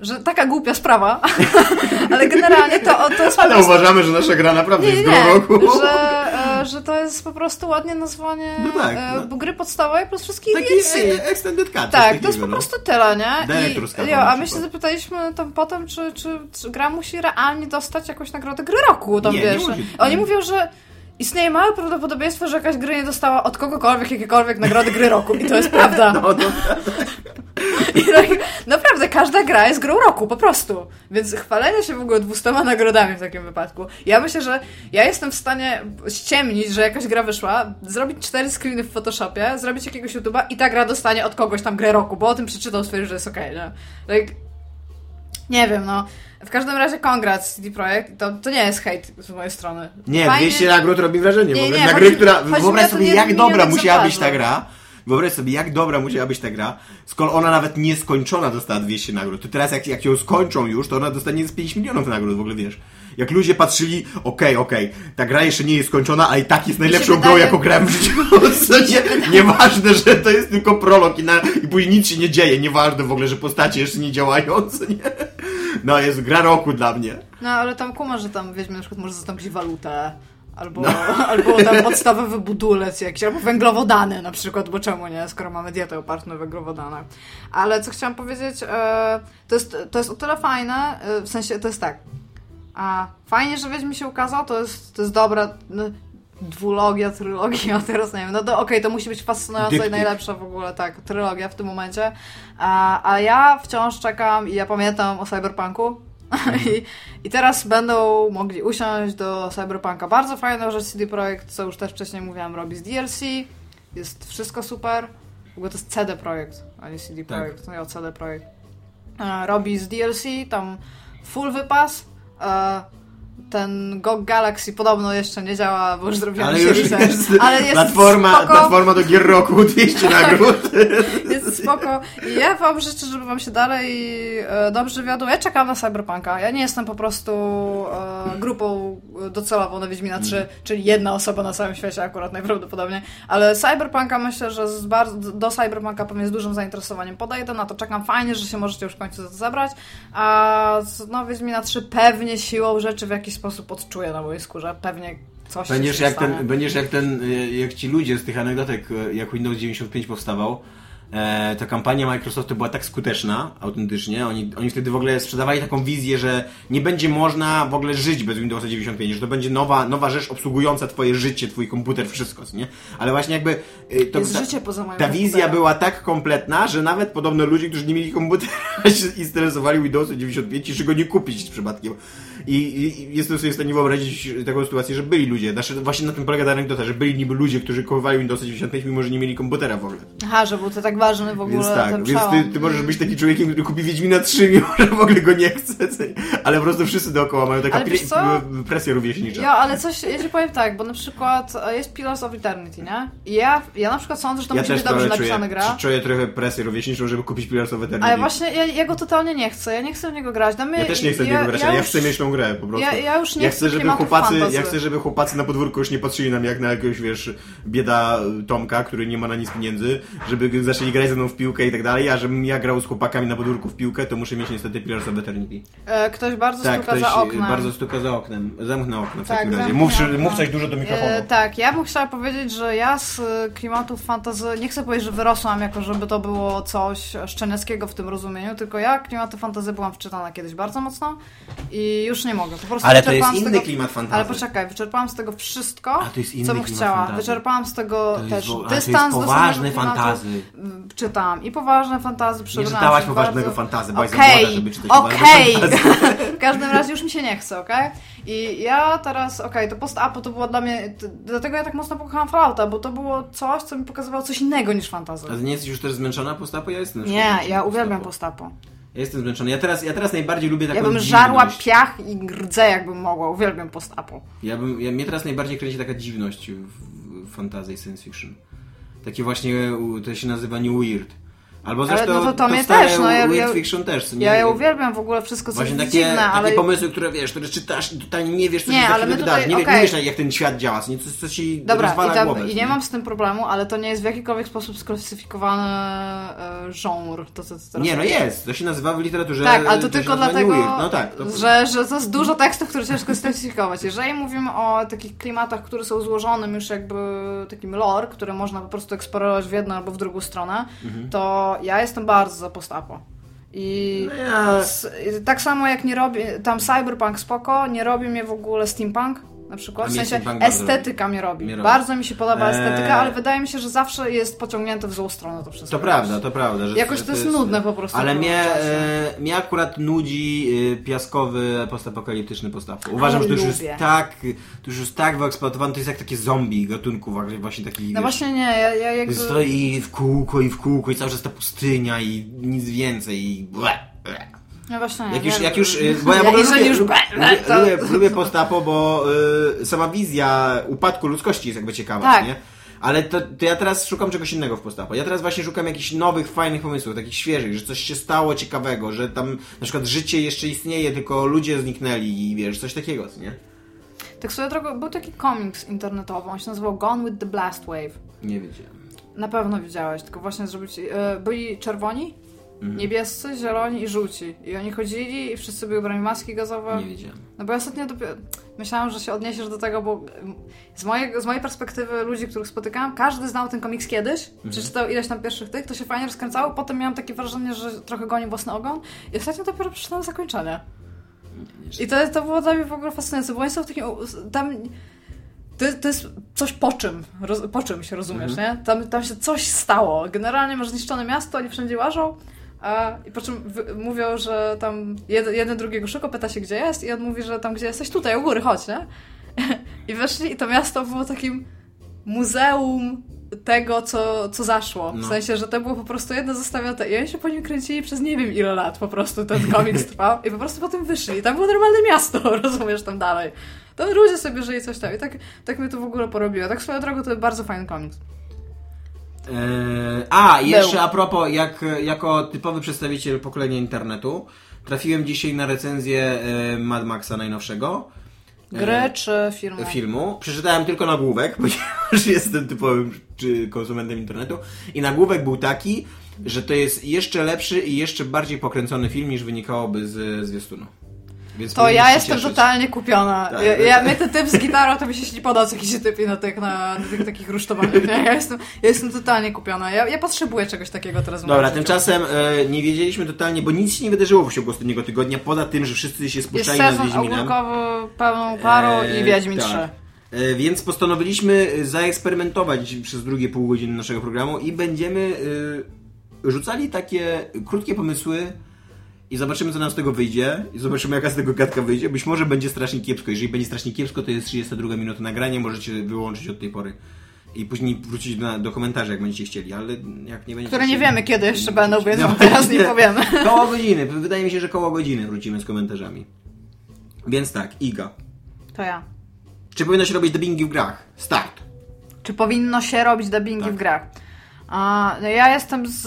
że taka głupia sprawa, ale generalnie to, to jest Ale prostu... uważamy, że nasza gra naprawdę Nie, jest nie, grą roku. że, e, że to jest po prostu ładnie nazwanie No tak, e, no. gry podstawowej plus wszystkich Taki DLC. extended cut. Tak, to jest po no. prostu tyle, nie? I, jo, a my się zapytaliśmy tam potem, czy, czy, czy gra musi realnie dostać jakąś nagrodę gry roku, tam Nie, nie wiesz. musi. Oni mówią, że istnieje małe prawdopodobieństwo, że jakaś gra nie dostała od kogokolwiek jakiekolwiek nagrody gry roku. I to jest prawda. No, to, I tak, naprawdę, każda gra jest grą roku, po prostu. Więc chwalenie się w ogóle dwustoma nagrodami w takim wypadku. Ja myślę, że ja jestem w stanie ściemnić, że jakaś gra wyszła, zrobić cztery screeny w Photoshopie, zrobić jakiegoś YouTube'a i ta gra dostanie od kogoś tam grę roku, bo o tym przeczytał, stwierdził, że jest okej, nie? Like, nie wiem, no. W każdym razie congrats CD Projekt. To, to nie jest hejt z mojej strony. nie, Fajnie- 200 nagród robi wrażenie. Nie, nie, Na gry, która... Wyobraź sobie, nie- jak nie dobra musiała być ta gra. Wyobraź sobie, jak dobra musiała być ta gra, skoro ona nawet nieskończona dostała 200 nagród. To teraz jak, jak ją skończą już, to ona dostanie z 5 milionów nagród, w ogóle wiesz. Jak ludzie patrzyli, okej, okej, ta gra jeszcze nie jest skończona, ale i tak jest najlepszą grą, jaką grałem w życiu. Nieważne, że to jest tylko prolog i, na, i później nic się nie dzieje, nieważne w ogóle, że postacie jeszcze nie działają, co nie. No, jest gra roku dla mnie. No, ale tam kuma, że tam, weźmy, na przykład może zastąpić walutę. Albo, No. albo tam podstawowy budulec jakiś, albo węglowodany na przykład, bo czemu nie, skoro mamy dietę opartą na węglowodanach. Ale co chciałam powiedzieć, e, to, jest, to jest o tyle fajne, e, w sensie to jest tak, a fajnie, że Wiedźmin się ukazał, to jest, to jest dobra no, dwulogia, trylogia, teraz nie wiem, no to okej, to musi być fascynująca i najlepsza w ogóle, tak, trylogia w tym momencie, a, a ja wciąż czekam i ja pamiętam o Cyberpunku, I, I teraz będą mogli usiąść do Cyberpunka. Bardzo fajne, że CD Projekt, co już też wcześniej mówiłam, robi z DLC. Jest wszystko super. W ogóle to jest CD Projekt, a nie CD Tak. Projekt. No ja CD Projekt. Robi z DLC, tam full wypas. E, ten GOG Galaxy podobno jeszcze nie działa, bo już zrobiłem Ale już research. jest, Ale jest platforma, spoko. platforma do gier roku, 200 nagród. Jest spoko. I ja wam życzę, żeby wam się dalej e, dobrze wiodło. Ja czekam na Cyberpunka. Ja nie jestem po prostu e, grupą docelową na Wiedźmina 3, czyli jedna osoba na całym świecie akurat najprawdopodobniej. Ale Cyberpunka myślę, że bardzo, do Cyberpunka pewnie z dużym zainteresowaniem podejdę na to. Czekam fajnie, że się możecie już w końcu za to zabrać. A no, Wiedźmina 3 pewnie siłą rzeczy w jakiś sposób odczuję na mojej skórze. Pewnie coś Będziesz się jak, stanie. ten, będziesz jak ten, y, jak ci ludzie z tych anegdotek, y, jak Windows 95 powstawał, e, ta kampania Microsoftu była tak skuteczna, autentycznie, oni, oni wtedy w ogóle sprzedawali taką wizję, że nie będzie można w ogóle żyć bez Windowsa 95, że to będzie nowa, nowa rzecz obsługująca twoje życie, twój komputer, wszystko, nie? Ale właśnie jakby... y, To, Jest ta, życie poza moim ta wizja komputerem. była tak kompletna, że nawet podobno ludzie, którzy nie mieli komputera się interesowali Windowsem 95 i czy go nie kupić przypadkiem. I, i i jestem sobie w stanie wyobrazić taką sytuację, że byli ludzie, znaczy właśnie na tym polega ta anegdota, że byli niby ludzie, którzy kupowali Windowsa 95 mimo, że nie mieli komputera w ogóle. Aha, że był to tak ważny w ogóle Więc tak, więc ty, ty możesz być takim człowiekiem, który kupi Wiedźmina 3, mimo że w ogóle go nie chce, ale po prostu wszyscy dookoła mają taką presję rówieśniczą. Ja, ale coś, ja ci powiem tak, bo na przykład e, jest Pillars of Eternity, nie? I ja, ja na przykład sądzę, że to ja musi być dobrze napisana gra. czuję trochę presję rówieśniczą, żeby kupić Pillars of Eternity. Ale właśnie ja, ja go totalnie nie chcę, ja nie chcę w niego grać. No my, Ja też nie chcę w niego grać, ja już- chcę mieć tą grę po prostu. Ja, ja już nie Ja chcę żeby chłopacy, ja chcę, żeby chłopacy na podwórku już nie patrzyli na mnie jak na jakiegoś, wiesz, bieda Tomka, który nie ma na nic pieniędzy, żeby zaczęli grać ze mną w piłkę i tak dalej, a żebym ja grał z chłopakami na podwórku w piłkę, to muszę mieć niestety Pillars of Eternity. E, Ktoś bardzo Tak, stuka ktoś za oknem. bardzo stuka za oknem. Zamknę okno w Tak, takim razie. Mów, mów coś dużo do mikrofonu. E, tak, ja bym chciała powiedzieć, że ja z e, klimatów fantazy, nie chcę powiedzieć, że wyrosłam jako, żeby to było coś szczeniackiego w tym rozumieniu, tylko ja klimaty fantazy byłam wczytana kiedyś bardzo mocno i już nie mogę. Po prostu Ale to jest inny tego, klimat fantazy. Ale poczekaj, wyczerpałam z tego wszystko, A, jest co bym chciała. fantazy. Wyczerpałam z tego To jest też wo- ale to jest dystans do fantazy. czytam i poważne fantazy Nie przyrodnicze. czytałaś poważnego fantazy, bo okay. żeby czytać okej. poważne fantazy. W każdym razie już mi się nie chce, okej? I ja teraz, okej, to post-apo to było dla mnie, dlatego ja tak mocno pokochałam Fallouta, bo to było coś, co mi pokazywało coś innego niż fantazy. A ty nie jesteś już też zmęczona postapo? Ja jestem. Nie, ja uwielbiam postapo. post-apo. Ja jestem zmęczony. Ja teraz, ja teraz najbardziej lubię taką Ja bym dziwność. żarła piach i rdzę, jakbym mogła. Uwielbiam post-apo. Ja bym, ja, mnie teraz najbardziej kręci taka dziwność w, w fantasy i science fiction. Takie właśnie, to się nazywa New Weird. Albo Ale zresztą no to to mnie stare też, no ja- Weird ja- Fiction też. nie? Ja, ja uwielbiam w ogóle wszystko, co Właśnie jest takie, dziwne, takie ale... pomysły, które wiesz, które czytasz i totalnie nie wiesz, co Nie, się ale my wydarzy. tutaj- Nie, wie- okej. nie wiesz, jak ten świat działa, co nie? Co, ci Dobra, rozwala i, tam, głowę. i nie mam z tym problemu, ale to nie jest w jakikolwiek sposób sklasyfikowany e, żonr, to co teraz Nie, no jest. To się nazywa w literaturze Tak, ale to tylko dlatego. No tak. To... że, że to jest dużo tekstów, które ciężko sklasyfikować. Jeżeli mówimy o takich klimatach, które są złożonym już jakby takim lore, które można po prostu eksplorować w jedną albo w drugą stronę, Mhm. to ja jestem bardzo za post-apo. I No ja... s- tak samo jak nie robi, tam cyberpunk spoko, nie robi mnie w ogóle steampunk. Na przykład, w sensie estetyka mnie robi. Mnie robi. Bardzo mi się podoba Eee. estetyka, ale wydaje mi się, że zawsze jest pociągnięte w złą stronę to wszystko. To prawda, to prawda. Że Jakoś to jest nudne po prostu Ale mnie, e, mnie akurat nudzi e, piaskowy postapokaliptyczny postap. Uważam, Ale że to już lubię. jest tak, to już jest tak wyeksploatowane, to jest jak takie zombie gatunku właśnie takich, No wiesz, właśnie nie, ja, ja jakby... stoi w kółko i w kółko i cały czas ta pustynia i nic więcej i ble, ble. No właśnie nie. Jak już, jak już, y, bo ja w ogóle lubię, już... lubię, to- lubię, lubię postapo, bo y, sama wizja upadku ludzkości jest jakby ciekawa, Tak. nie? Ale to, to ja teraz szukam czegoś innego w postapo. Ja teraz właśnie szukam jakichś nowych, fajnych pomysłów, takich świeżych, że coś się stało ciekawego, że tam na przykład życie jeszcze istnieje, tylko ludzie zniknęli i wiesz, coś takiego, nie? Tak swoją drogą, był taki komiks internetowy, on się nazywał Gone with the Blast Wave. Nie wiedziałem. Na pewno widziałeś, tylko właśnie zrobić... E, byli czerwoni, Mhm. niebiescy, zieloni i żółci. I oni chodzili i wszyscy byli ubrani maski gazowe. Nie wiedziałem. No bo ja ostatnio dopiero... Myślałam, że się odniesiesz do tego, bo z mojej, z mojej perspektywy ludzi, których spotykałam, każdy znał ten komiks kiedyś, przeczytał ileś tam pierwszych tych, to się fajnie rozkręcało, potem miałam takie wrażenie, że trochę goni własny ogon i ostatnio dopiero przeczytałam zakończenie. I to, to było dla mnie w ogóle fascynujące, bo oni są w takim... Tam... To, to jest coś po czym, roz, po czym się rozumiesz, nie? Tam, tam się coś stało. Generalnie masz zniszczone miasto, oni wszędzie łażą, a, i po czym wy, mówią, że tam jeden, jeden drugiego szuka, pyta się gdzie jest i on mówi, że tam gdzie jesteś, tutaj u góry, chodź, nie? I weszli i to miasto było takim muzeum tego, co, co zaszło. W No. sensie, że to było po prostu jedno zostawione i oni się po nim kręcili przez nie wiem ile lat po prostu ten komiks trwał i po prostu potem wyszli i tam było normalne miasto, rozumiesz, tam dalej. Tam ludzie sobie żyli coś tam i tak, tak mnie to w ogóle porobiło. Tak swoją drogą to jest bardzo fajny komiks. Eee, a, jeszcze Był. a propos, jak, jako typowy przedstawiciel pokolenia internetu, trafiłem dzisiaj na recenzję e, Mad Maxa najnowszego. Gry E, czy filmu? filmu. Przeczytałem tylko nagłówek, ponieważ jestem typowym konsumentem internetu. I nagłówek był taki, że to jest jeszcze lepszy i jeszcze bardziej pokręcony film niż wynikałoby z zwiastunu. Więc To ja jestem cieszyć. totalnie kupiona. Tak. Ja, ja, mnie ten typ z gitarą to mi się nie co jakiś typ na tych, na, na tych takich rusztowaniach. nie? Ja jestem, ja jestem totalnie kupiona. Ja, ja potrzebuję czegoś takiego teraz Dobra, tymczasem e, nie wiedzieliśmy totalnie, bo nic się nie wydarzyło w ciągu ostatniego tygodnia, poza tym, że wszyscy się Jest spuszczali nad sezon Wiedźminem. pełną parą E, i Wiedźmin tak. 3. E, Więc postanowiliśmy zaeksperymentować przez drugie pół godziny naszego programu i będziemy e, rzucali takie krótkie pomysły i zobaczymy, co nam z tego wyjdzie. I zobaczymy, jaka z tego gadka wyjdzie. Być może będzie strasznie kiepsko. Jeżeli będzie strasznie kiepsko, to jest 32 minuta nagrania, możecie wyłączyć od tej pory. I później wrócić do, do komentarzy, jak będziecie chcieli, ale jak nie będziecie Które nie wiemy kiedy jeszcze będą, więc No, teraz nie powiemy. Koło godziny. Wydaje mi się, że koło godziny wrócimy z komentarzami. Więc tak, Iga. To ja. Czy powinno się robić dubbingi w grach? Start. Czy powinno się robić dubbingi Tak. w grach? A, no ja jestem z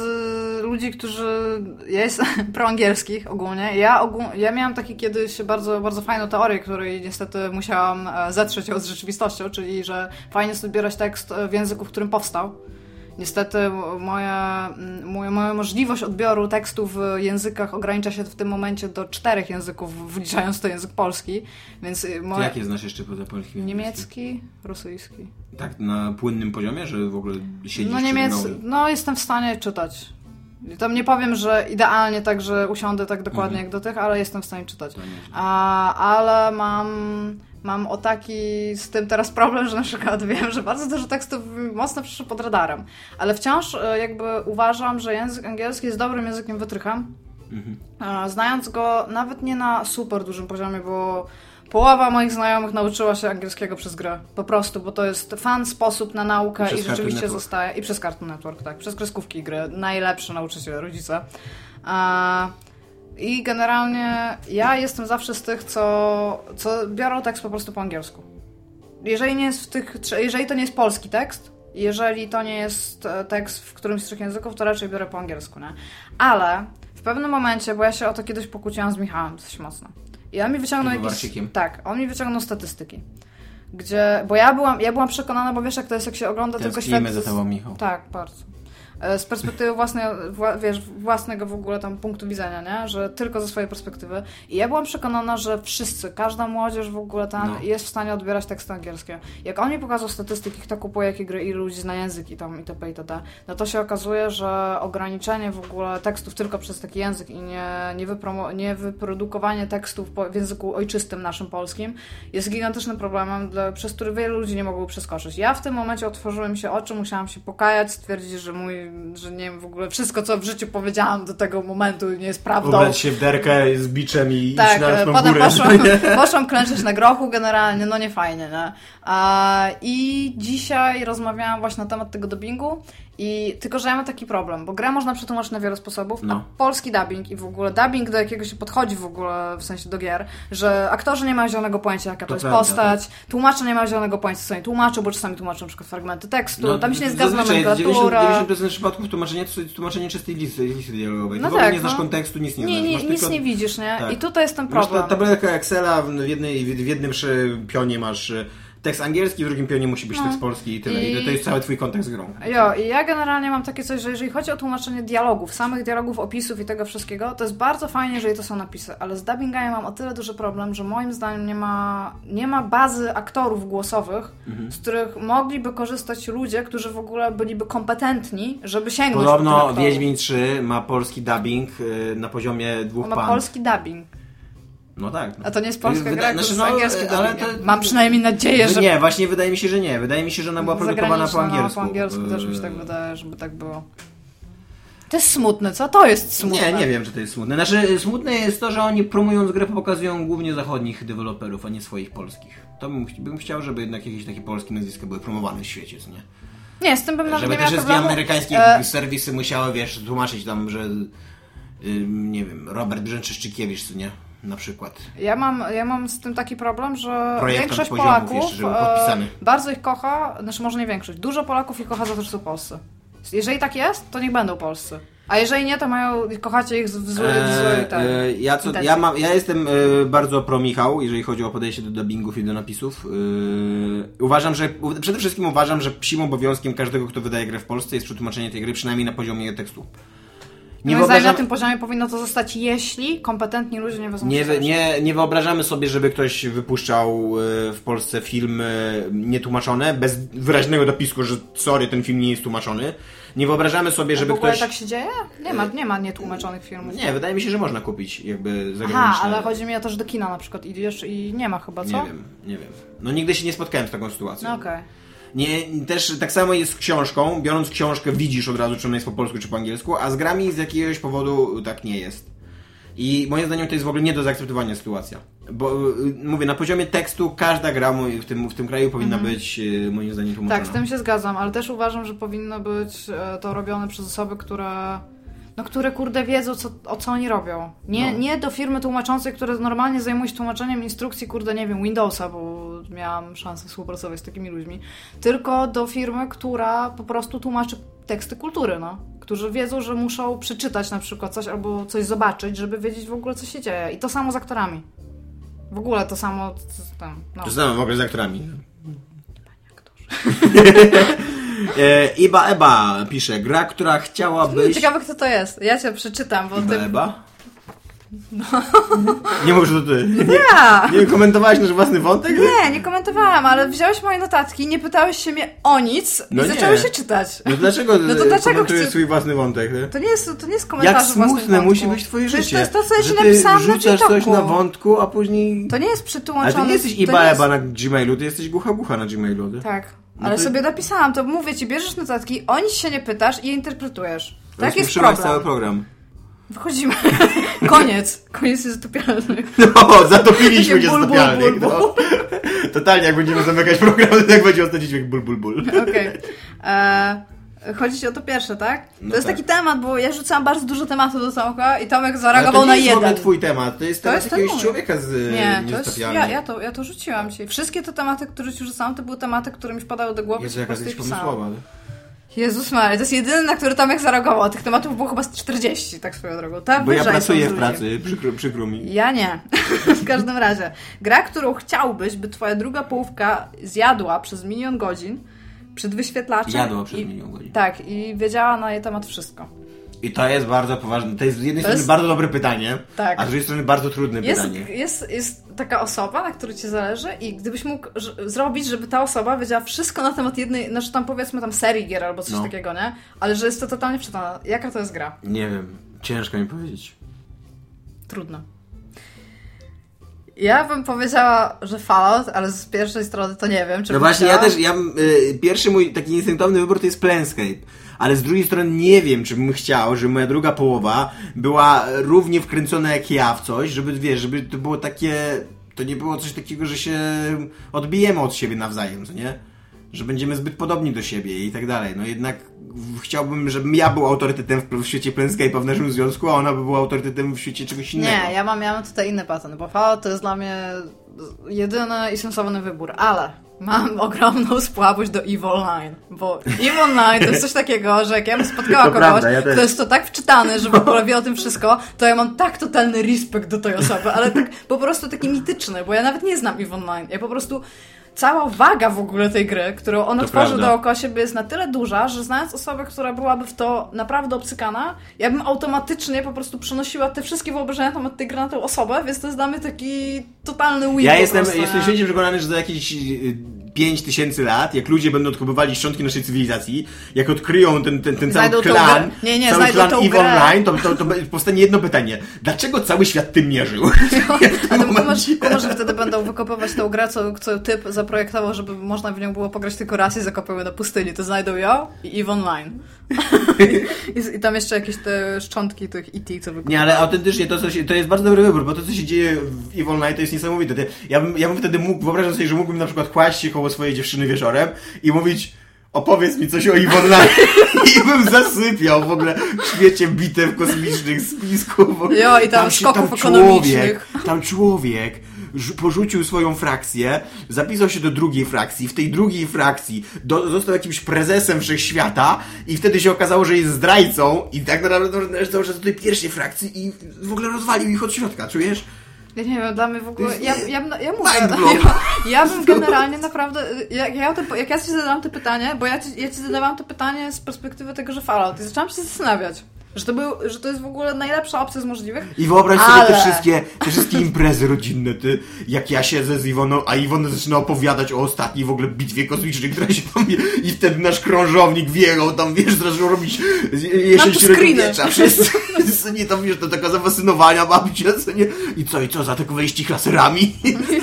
ludzi, którzy. Ja jestem proangielskich ogólnie. Ja, ogól, ja miałam taki kiedyś bardzo, bardzo fajną teorię, której niestety musiałam e, zetrzeć ją z rzeczywistością, czyli że fajnie jest odbierać tekst w języku, w którym powstał. Niestety moja, moja, moja możliwość odbioru tekstu w językach ogranicza się w tym momencie do czterech języków, wliczając to język polski, więc y, Ty moje... jakie znasz jeszcze poza polskim? Niemiecki, rosyjski. Tak, na płynnym poziomie, że w ogóle siedzisz No i- no jestem w stanie czytać. Tam nie powiem, że idealnie tak, że usiądę tak dokładnie Mhm. jak do tych, ale jestem w stanie czytać. A, ale mam, mam o taki z tym teraz problem, że na przykład wiem, że bardzo dużo tekstów mocno przyszło pod radarem, ale wciąż e, jakby uważam, że język angielski jest dobrym językiem wytrychem. Mhm. Znając go nawet nie na super dużym poziomie, bo Połowa moich znajomych nauczyła się angielskiego przez grę. Po prostu, bo to jest fan sposób na naukę i, i rzeczywiście zostaje. I przez Cartoon Network, tak. Przez kreskówki gry. Najlepsze nauczyciele, rodzice. A, I generalnie ja jestem zawsze z tych, co, co biorą tekst po prostu po angielsku. Jeżeli, nie jest w tych, jeżeli to nie jest polski tekst, jeżeli to nie jest e, tekst w którymś z trzech języków, to raczej biorę po angielsku, nie? Ale w pewnym momencie, bo ja się o to kiedyś pokłóciłam z Michałem dość mocno. I on mi wyciągnął jakieś... Tak, on mi wyciągnął statystyki. Gdzie, bo ja byłam, ja byłam przekonana, bo wiesz jak to jest, jak się ogląda tylko świat... za tobą, Michał. Tak, bardzo. E, z perspektywy własnej, wiesz, własnego w ogóle tam punktu widzenia, nie? Że tylko ze swojej perspektywy. I ja byłam przekonana, że wszyscy, każda młodzież w ogóle tam no. jest w stanie odbierać teksty angielskie. Jak on mi pokazał statystyki, kto kupuje jakie gry, ilu ludzi zna język i tam itp. itd., no to się okazuje, że ograniczenie w ogóle tekstów tylko przez taki język i nie, nie, wypromo- nie wyprodukowanie tekstów w języku ojczystym naszym polskim jest gigantycznym problemem, dla, przez który wielu ludzi nie mogło przeskoczyć. Ja w tym momencie otworzyłem się oczy, musiałam się pokajać, stwierdzić, że mój że nie wiem, w ogóle wszystko, co w życiu powiedziałam do tego momentu nie jest prawdą. Ubrać się w derkę z biczem i tak, iść na potem górę. Poszłam, poszłam klęczeć na grochu generalnie, no nie fajnie, nie? A, I dzisiaj rozmawiałam właśnie na temat tego dubbingu i tylko, że ja mam taki problem, bo grę można przetłumaczyć na wiele sposobów, no. a polski dubbing i w ogóle dubbing, do jakiego się podchodzi w ogóle, w sensie do gier, że aktorzy nie mają zielonego pojęcia, jaka to, to jest prawda, postać, tak. tłumacze nie mają zielonego pojęcia, co oni tłumaczą, bo czasami tłumaczą na przykład fragmenty tekstu, no, tam się nie zgadza nomenklatura. 90%, 90% przypadków tłumaczenie to jest tłumaczenie czystej listy, listy dialogowej. No tak, nie znasz no. kontekstu, nic nie, nie znasz. Nie, nic tylko... nie widzisz, nie? Tak. I tutaj jest ten problem. Masz tabelkę Excela, w, jednej, w jednym pionie masz tekst angielski, w drugim pionie musi być no. tekst polski i tyle. I... I to jest cały twój kontekst z grą. Jo, i ja generalnie mam takie coś, że jeżeli chodzi o tłumaczenie dialogów, samych dialogów, opisów i tego wszystkiego, to jest bardzo fajnie, jeżeli to są napisy, ale z dubbingami mam o tyle duży problem, że moim zdaniem nie ma, nie ma bazy aktorów głosowych, mhm. z których mogliby korzystać ludzie, którzy w ogóle byliby kompetentni, żeby sięgnąć Podobno Wiedźmin 3 ma polski dubbing y, na poziomie dwóch ma pan. Ma polski dubbing. No tak. No. A to nie jest polska gra, znaczy, to jest no, ale to... Mam przynajmniej nadzieję, że... Nie, właśnie wydaje mi się, że nie. Wydaje mi się, że ona była produkowana po angielsku. No, po angielsku też mi się tak wydaje, żeby tak było. To jest smutne, co? To jest smutne. Nie, nie wiem, czy to jest smutne. Znaczy, smutne jest to, że oni promując grę pokazują głównie zachodnich deweloperów, a nie swoich polskich. To bym, bym chciał, żeby jednak jakieś takie polskie nazwiska były promowane w świecie, co nie? Nie, z tym bym nawet Żeby nie te wszystkie amerykańskie e... serwisy musiały, wiesz, tłumaczyć tam, że yy, nie wiem, Robert Brzęczyszczykiewicz, co nie? Na przykład. Ja mam, ja mam z tym taki problem, że większość Polaków jeszcze, bardzo ich kocha, znaczy może nie większość, dużo Polaków ich kocha za to, że są polscy. Jeżeli tak jest, to niech będą polscy. A jeżeli nie, to mają, kochacie ich w złej eee, e, ja, co, ja, mam, ja jestem e, bardzo pro Michał, jeżeli chodzi o podejście do dubbingów i do napisów. E, uważam, że przede wszystkim uważam, że psim obowiązkiem każdego, kto wydaje grę w Polsce jest przetłumaczenie tej gry przynajmniej na poziomie tekstu. Nie Moim na tym poziomie powinno to zostać, jeśli kompetentni ludzie nie wezmą nie, nie, nie wyobrażamy sobie, żeby ktoś wypuszczał e, w Polsce filmy nietłumaczone, bez wyraźnego dopisku, że sorry, ten film nie jest tłumaczony. Nie wyobrażamy sobie, żeby w ogóle ktoś... tak się dzieje? Nie ma, nie ma nietłumaczonych filmów. Nie, wydaje mi się, że można kupić jakby zagraniczne. Aha, ale chodzi mi o to, że do kina na przykład idziesz i nie ma chyba, co? Nie wiem, nie wiem. No nigdy się nie spotkałem z taką sytuacją. No okej. Okay. Nie, też tak samo jest z książką. Biorąc książkę, widzisz od razu, czy ona jest po polsku, czy po angielsku, a z grami z jakiegoś powodu tak nie jest. I moim zdaniem to jest w ogóle nie do zaakceptowania sytuacja. Bo y, mówię, na poziomie tekstu każda gra w tym, w tym kraju powinna mhm. być y, moim zdaniem tłumaczona. Tak, z tym się zgadzam, ale też uważam, że powinno być e, to robione przez osoby, które no które kurde wiedzą, co, o co oni robią. Nie, no. nie do firmy tłumaczącej, które normalnie zajmują się tłumaczeniem instrukcji, kurde, nie wiem, Windowsa, bo miałam szansę współpracować z takimi ludźmi, tylko do firmy, która po prostu tłumaczy teksty kultury, no. Którzy wiedzą, że muszą przeczytać na przykład coś albo coś zobaczyć, żeby wiedzieć w ogóle, co się dzieje. I to samo z aktorami. W ogóle to samo tam. No. To samo w ogóle z aktorami. Panie aktorze. E, Iba Eba pisze, gra, która chciałabyś... Ciekawe kto to jest. Ja cię przeczytam, bo Iba ty... Eba? Nie mówisz, że to ty. Nie! Nie komentowałeś nasz własny wątek? Nie, nie komentowałam, ale wziąłeś moje notatki, nie pytałeś się mnie o nic No i nie. zacząłeś się czytać. No dlaczego No to dlaczego komentujesz swój własny wątek? To nie jest, to nie jest komentarz Jak smutne musi być twoje Przecież życie. To jest to, co ja ci napisałam na rzucasz coś na wątku, a później... To nie jest Ale przytłumaczone. ty nie jesteś iba jest- eba na Gmailu, ty jesteś głucha głucha na Gmailu. Ty. Tak, No ale sobie napisałam, to mówię ci, bierzesz notatki, o nic się nie pytasz i je interpretujesz. Tak jest problem. cały program. Wychodzimy. Koniec. Koniec jest zatopialny. No, zatopiliśmy ból, zatopialnych. No. Totalnie, jak będziemy zamykać program, to tak będzie ostatni dźwięk ból, ból, ból. Okej. E, Chodzi ci o to pierwsze, tak? No to jest tak. taki temat, bo ja rzucałam bardzo dużo tematów do Tomka i Tomek zareagował to na nie jest w ogóle jeden. twój temat, to jest To temat jest jakiegoś człowieka z Nie, nie, to jest, ja, ja, to, ja to rzuciłam ci. Wszystkie te tematy, które ci rzucałam, to były tematy, które mi wpadały do głowy. Jezu, jaka jesteś pomysłowa. Jezus Maria, to jest jedyny, na który Tomek zareagował. Tych tematów było chyba z 40, tak swoją drogą. Tak Bo ja pracuję w pracy, przykro, przykro mi. Ja nie. w każdym razie. Gra, którą chciałbyś, by twoja druga połówka zjadła przez milion godzin przed wyświetlaczem. Jadła przez i, godzin. Tak, i wiedziała na jej temat wszystko. I to jest bardzo poważne. To jest z jednej To strony jest- bardzo dobre pytanie, Tak. a z drugiej strony bardzo trudne Jest, pytanie. jest, jest taka osoba, na której ci zależy i gdybyś mógł zrobić, żeby ta osoba wiedziała wszystko na temat jednej, znaczy tam powiedzmy tam serii gier albo coś No. takiego, nie? Ale że jest to totalnie przeczytane. Jaka to jest gra? Nie wiem, ciężko mi powiedzieć. Trudno. Ja bym powiedziała, że Fallout, ale z pierwszej strony to nie wiem, czy No właśnie, ja chciała. też, ja, y, pierwszy mój taki instynktowny wybór to jest Planescape. Ale z drugiej strony nie wiem, czy bym chciał, żeby moja druga połowa była równie wkręcona jak ja w coś, żeby, wiesz, żeby to było takie, to nie było coś takiego, że się odbijemy od siebie nawzajem, co nie? Że będziemy zbyt podobni do siebie i tak dalej. No jednak chciałbym, żebym ja był autorytetem w, w świecie Planescape'a w naszym związku, a ona by była autorytetem w świecie czegoś innego. Nie, ja mam, ja mam tutaj inny patent, bo Fallout to jest dla mnie jedyny i sensowny wybór, ale mam ogromną słabość do EVE Online, bo EVE Online to jest coś takiego, że jak ja bym spotkała To kogoś, prawda, ja kto jest to tak wczytany, że w ogóle wie o tym wszystko, to ja mam tak totalny respekt do tej osoby, ale tak po prostu taki mityczny, bo ja nawet nie znam EVE Online, ja po prostu cała waga w ogóle tej gry, którą ona To tworzy prawda. dookoła siebie jest na tyle duża, że znając osobę, która byłaby w to naprawdę obcykana, ja bym automatycznie po prostu przenosiła te wszystkie wyobrażenia na temat tej gry na tę osobę, więc to jest dla mnie taki totalny win Ja jestem, prostu, jestem święcie przekonany, że za jakieś y, 5 tysięcy lat, jak ludzie będą odkopywali szczątki naszej cywilizacji, jak odkryją ten, ten, ten cały klan. Nie, nie, cały klan EVE. Online, to, to, to powstanie jedno pytanie. Dlaczego cały świat tym mierzył? A to kumasz, kumasz, że wtedy będą wykopywać tą grę, co, co typ zaprojektował, żeby można w nią było pograć tylko raz i zakopiły na pustyni. To znajdą ją i EVE Online. I, I tam jeszcze jakieś te szczątki tych IT, co wykopywały. Nie, ale autentycznie to, co się, to jest bardzo dobry wybór, bo to, co się dzieje w EVE Online, to jest niesamowite. Ja bym, ja bym wtedy mógł, wyobrażam sobie, że mógłbym na przykład kłaść się koło swojej dziewczyny wieczorem i mówić opowiedz mi coś o EVE Online i bym zasypiał w ogóle w świecie bitew kosmicznych, spisków. Jo, i tam się- skoków człowiek, ekonomicznych. tam człowiek porzucił swoją frakcję, zapisał się do drugiej frakcji, w tej drugiej frakcji do, został jakimś prezesem wszechświata i wtedy się okazało, że jest zdrajcą i tak naprawdę czas do tej pierwszej frakcji i w ogóle rozwalił ich od środka, czujesz? Ja nie wiem, dla mnie w ogóle. Ja, ja, bym- ja mówię, ja, ja bym generalnie naprawdę. Jak ja, tym, jak ja ci zadałam to pytanie, bo ja ci, ja ci zadawałam to pytanie z perspektywy tego, że Fallout, i zaczęłam się zastanawiać. Że to, był, że to jest w ogóle najlepsza opcja z możliwych. I wyobraź sobie te Ale- wszystkie, te wszystkie imprezy rodzinne, ty, jak ja siedzę z Iwoną, a Iwona zaczyna opowiadać o ostatniej w ogóle bitwie kosmicznej, która się tam, i wtedy nasz krążownik wjechał, tam wiesz, zaczął robić jesień średniowiecza, wszyscy, nie tam, wiesz, to taka zafascynowania babcia, co nie, i co, i co, zaatakowaliście ich laserami?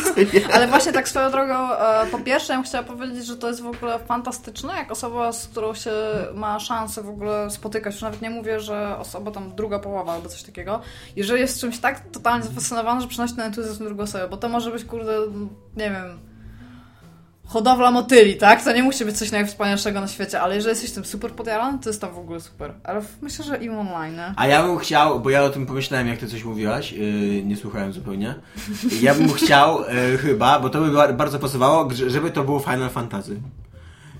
Co nie? Ale właśnie tak swoją drogą, e, po pierwsze, ja bym chciała powiedzieć, że to jest w ogóle fantastyczne, jak osoba, z którą się ma szansę w ogóle spotykać. Już nawet nie mówię, że osoba tam druga połowa albo coś takiego. Jeżeli jest czymś tak totalnie zafascynowana, że przynosi ten entuzjazm drugą osobę, bo to może być, kurde, nie wiem, hodowla motyli, tak? To nie musi być coś najwspanialszego na świecie, ale jeżeli jesteś tym super podjarany, to jest tam w ogóle super. Ale myślę, że im online, nie? A ja bym chciał, bo ja o tym pomyślałem, jak ty coś mówiłaś, yy, nie słuchałem zupełnie. Ja bym chciał yy, chyba, bo to by ba- bardzo pasowało, żeby to było Final Fantasy.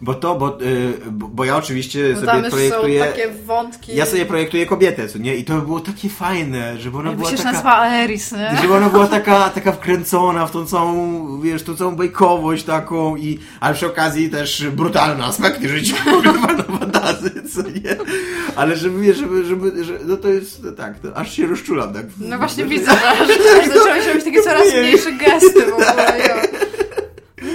Bo to, bo, y, bo, ja oczywiście Bo sobie projektuję... są takie wątki. Ja sobie projektuję kobietę, co nie? I to by było takie fajne, żeby ona Jakby była się taka... nazywa Aeris, nie? Żeby ona była taka, taka wkręcona w tą całą, wiesz, tą całą bajkowość taką i, ale przy okazji też brutalne aspekty życia Final Fantasy, co nie? Ale żeby, wiesz, żeby, żeby, że, no to jest, no tak, to aż się rozczulam, tak. No właśnie widzę, że, zaczęły się robić takie coraz Nie. mniejsze gesty w ogóle.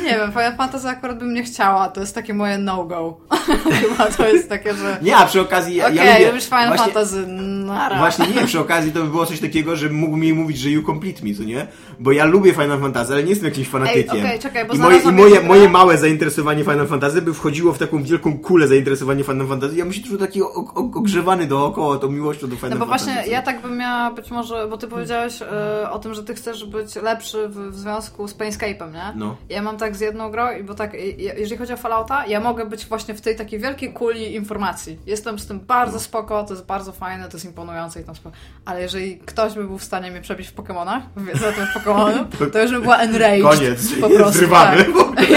Nie wiem, Final Fantasy akurat bym nie chciała, to jest takie moje no-go. Chyba to jest takie, że Nie, a przy okazji ja, okej, ja lubię... lubisz Final właśnie, Fantasy, nara. Właśnie nie, przy okazji to by było coś takiego, że mógł mi mówić, że you complete me, co nie? Bo ja lubię Final Fantasy, ale nie jestem jakimś fanatykiem. Ej, okej, czekaj, bo I moje, i moje, moje małe zainteresowanie Final Fantasy by wchodziło w taką wielką kulę zainteresowanie Final Fantasy. Ja myślę, że taki o- o- ogrzewany dookoła tą miłością do Final No bo Fantasy. właśnie ja tak bym miała być może, bo ty powiedziałeś e, o tym, że ty chcesz być lepszy w, w związku z Planescape'em, nie? No. Ja mam tak z jedną grą, i bo tak, jeżeli chodzi o Fallouta, ja mogę być właśnie w tej takiej wielkiej kuli informacji. Jestem z tym bardzo spoko, to jest bardzo fajne, to jest imponujące i tam spoko. Ale jeżeli ktoś by był w stanie mnie przebić w Pokemonach, za tym w Pokemonu, to już bym była enraged. Koniec, po prostu. zrywamy. Tak.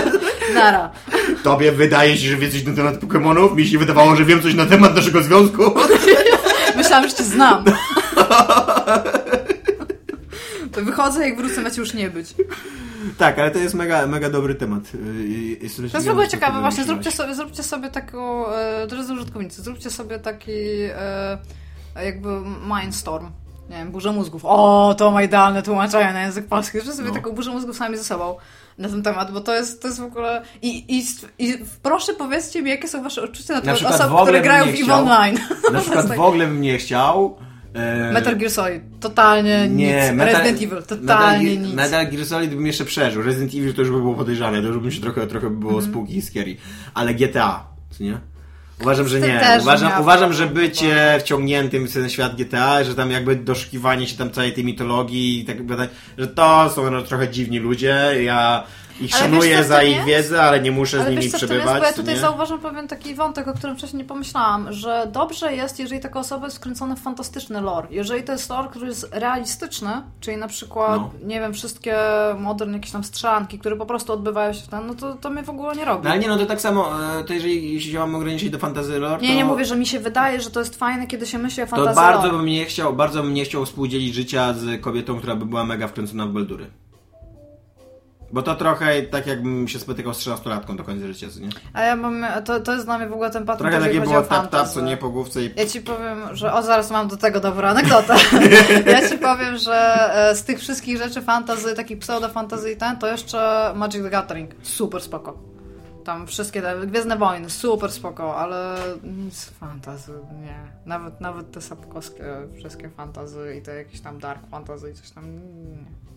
Nara. Tobie wydaje się, że wie coś na temat Pokemonów? Mi się wydawało, że wiem coś na temat naszego związku. Myślałam, że cię znam. To wychodzę, jak wrócę, macie już nie być. tak, ale to jest mega, mega dobry temat. Yy, Jestem To jest w ogóle ciekawe, właśnie zróbcie sobie, zróbcie sobie taką, e, drodzy użytkownicy, zróbcie sobie taki e, jakby mindstorm. Nie wiem, burzę mózgów. O, to ma idealne tłumaczenie na język polski. Zróbcie sobie No. taką burzę mózgów sami ze sobą na ten temat, bo to jest, to jest w ogóle... I, i, i proszę powiedzcie mi, jakie są wasze odczucia na temat w osób, które grają w EVE. Online. Na przykład tak. w ogóle bym nie chciał. e, Metal Gear Solid, totalnie Nie, nic. Metal- Resident Evil, totalnie Metal, nic. Metal Gear Solid bym jeszcze przeżył. Resident Evil to już by było podejrzane, to już bym się trochę, trochę by było Mhm. spółki i scary. Ale GTA, co nie? Uważam, że nie. Uważam, uważam, że bycie wciągniętym w ten świat GTA, że tam jakby doszukiwanie się tam całej tej mitologii i tak że to są no, trochę dziwni ludzie. Ja ich Ale szanuję wiesz, za ich jest? wiedzę, ale nie muszę z Ale nimi wiesz co, przebywać. jest, bo ja tutaj nie? zauważam pewien taki wątek, o którym wcześniej nie pomyślałam, że dobrze jest, jeżeli taka osoba jest wkręcona w fantastyczny lore. Jeżeli to jest lore, który jest realistyczny, czyli na przykład, No. nie wiem, wszystkie moderne jakieś tam strzelanki, które po prostu odbywają się w ten, no to, to mnie w ogóle nie robi. No ale nie, no to tak samo, e, to jeżeli jeśli się mam ograniczyć do fantasy lore, Nie, to... nie mówię, że mi się wydaje, że to jest fajne, kiedy się myśli o To fantazji bardzo lore. bym nie chciał, bardzo bym nie chciał współdzielić życia z kobietą, która by była mega wkręcona w Baldury. Bo to trochę tak jakbym się spotykał z 13-latką do końca życia, co nie? A ja mam, to, to jest dla mnie w ogóle ten patent, Trochę takie było tap tap, co nie po główce i... Ja ci powiem, że. O, zaraz mam do tego dobrą anegdotę. ja ci powiem, że e, z tych wszystkich rzeczy fantazy, takich pseudo-fantazy i ten, to jeszcze Magic the Gathering. Super spoko. Tam wszystkie te Gwiezdne Wojny, super spoko, ale nic fantazy, nie. Nawet, nawet te sapkowskie wszystkie fantazy i te jakieś tam dark fantazy i coś tam, nie.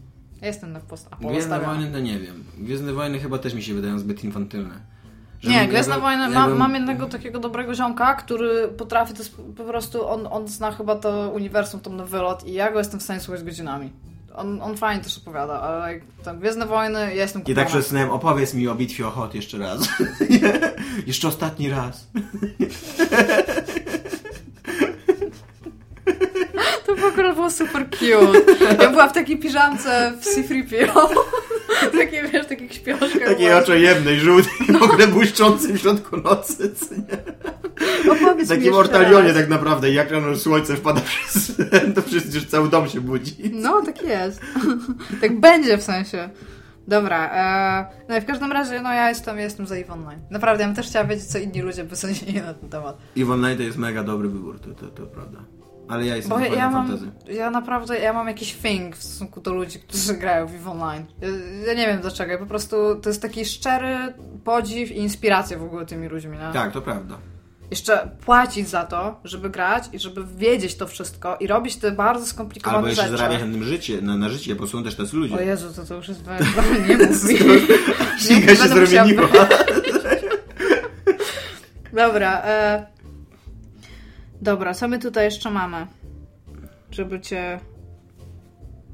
Ja jestem na post Gwiezdne. Wojny to nie wiem. Gwiezdne Wojny chyba też mi się wydają zbyt infantylne. Nie, Gwiezdne Wojny, jakbym- mam, mam jednego takiego dobrego ziomka, który potrafi, to jest po prostu, on, on zna chyba to uniwersum tam na wylot i ja go jestem w stanie słuchać godzinami. On, on fajnie też opowiada, ale jak tam Gwiezdne Wojny, ja jestem I tak kupiona. przesnąłem, opowiedz mi o bitwie o Hot jeszcze raz. jeszcze ostatni raz. To w ogóle było super cute. Ja byłam w takiej piżamce w C-3PO. Takie, wiesz, takich śpioszkach. Takiej oczojemnej, żółtej, w ogóle błyszczącej w środku nocy. co nie? Opowiedz mi takim ortalionie raz. tak naprawdę, jak rano słońce wpada przez to przecież cały dom się budzi. No, tak jest. tak będzie w sensie. Dobra, e, no i w każdym razie, no ja jestem, ja jestem za EVE Online. Naprawdę, ja bym też chciała wiedzieć, co inni ludzie by sądzili na ten temat. Eve Online to jest mega dobry wybór, to, to, to prawda. Ale ja jestem Bo ja, mam, ja naprawdę, ja mam jakiś thing w stosunku do ludzi, którzy grają w EVE Online. Ja, ja nie wiem dlaczego, ja po prostu, to jest taki szczery podziw i inspiracja w ogóle tymi ludźmi, nie? Tak, to prawda. Jeszcze płacić za to, żeby grać i żeby wiedzieć to wszystko i robić te bardzo skomplikowane Albo jeszcze rzeczy. zarabiać na tym życie, na, na życie, bo są też tacy ludzie. O Jezu, to, to już jest nie mów mi. Siga się zrobieniła. Dobra, e... Dobra, co my tutaj jeszcze mamy? Żeby cię...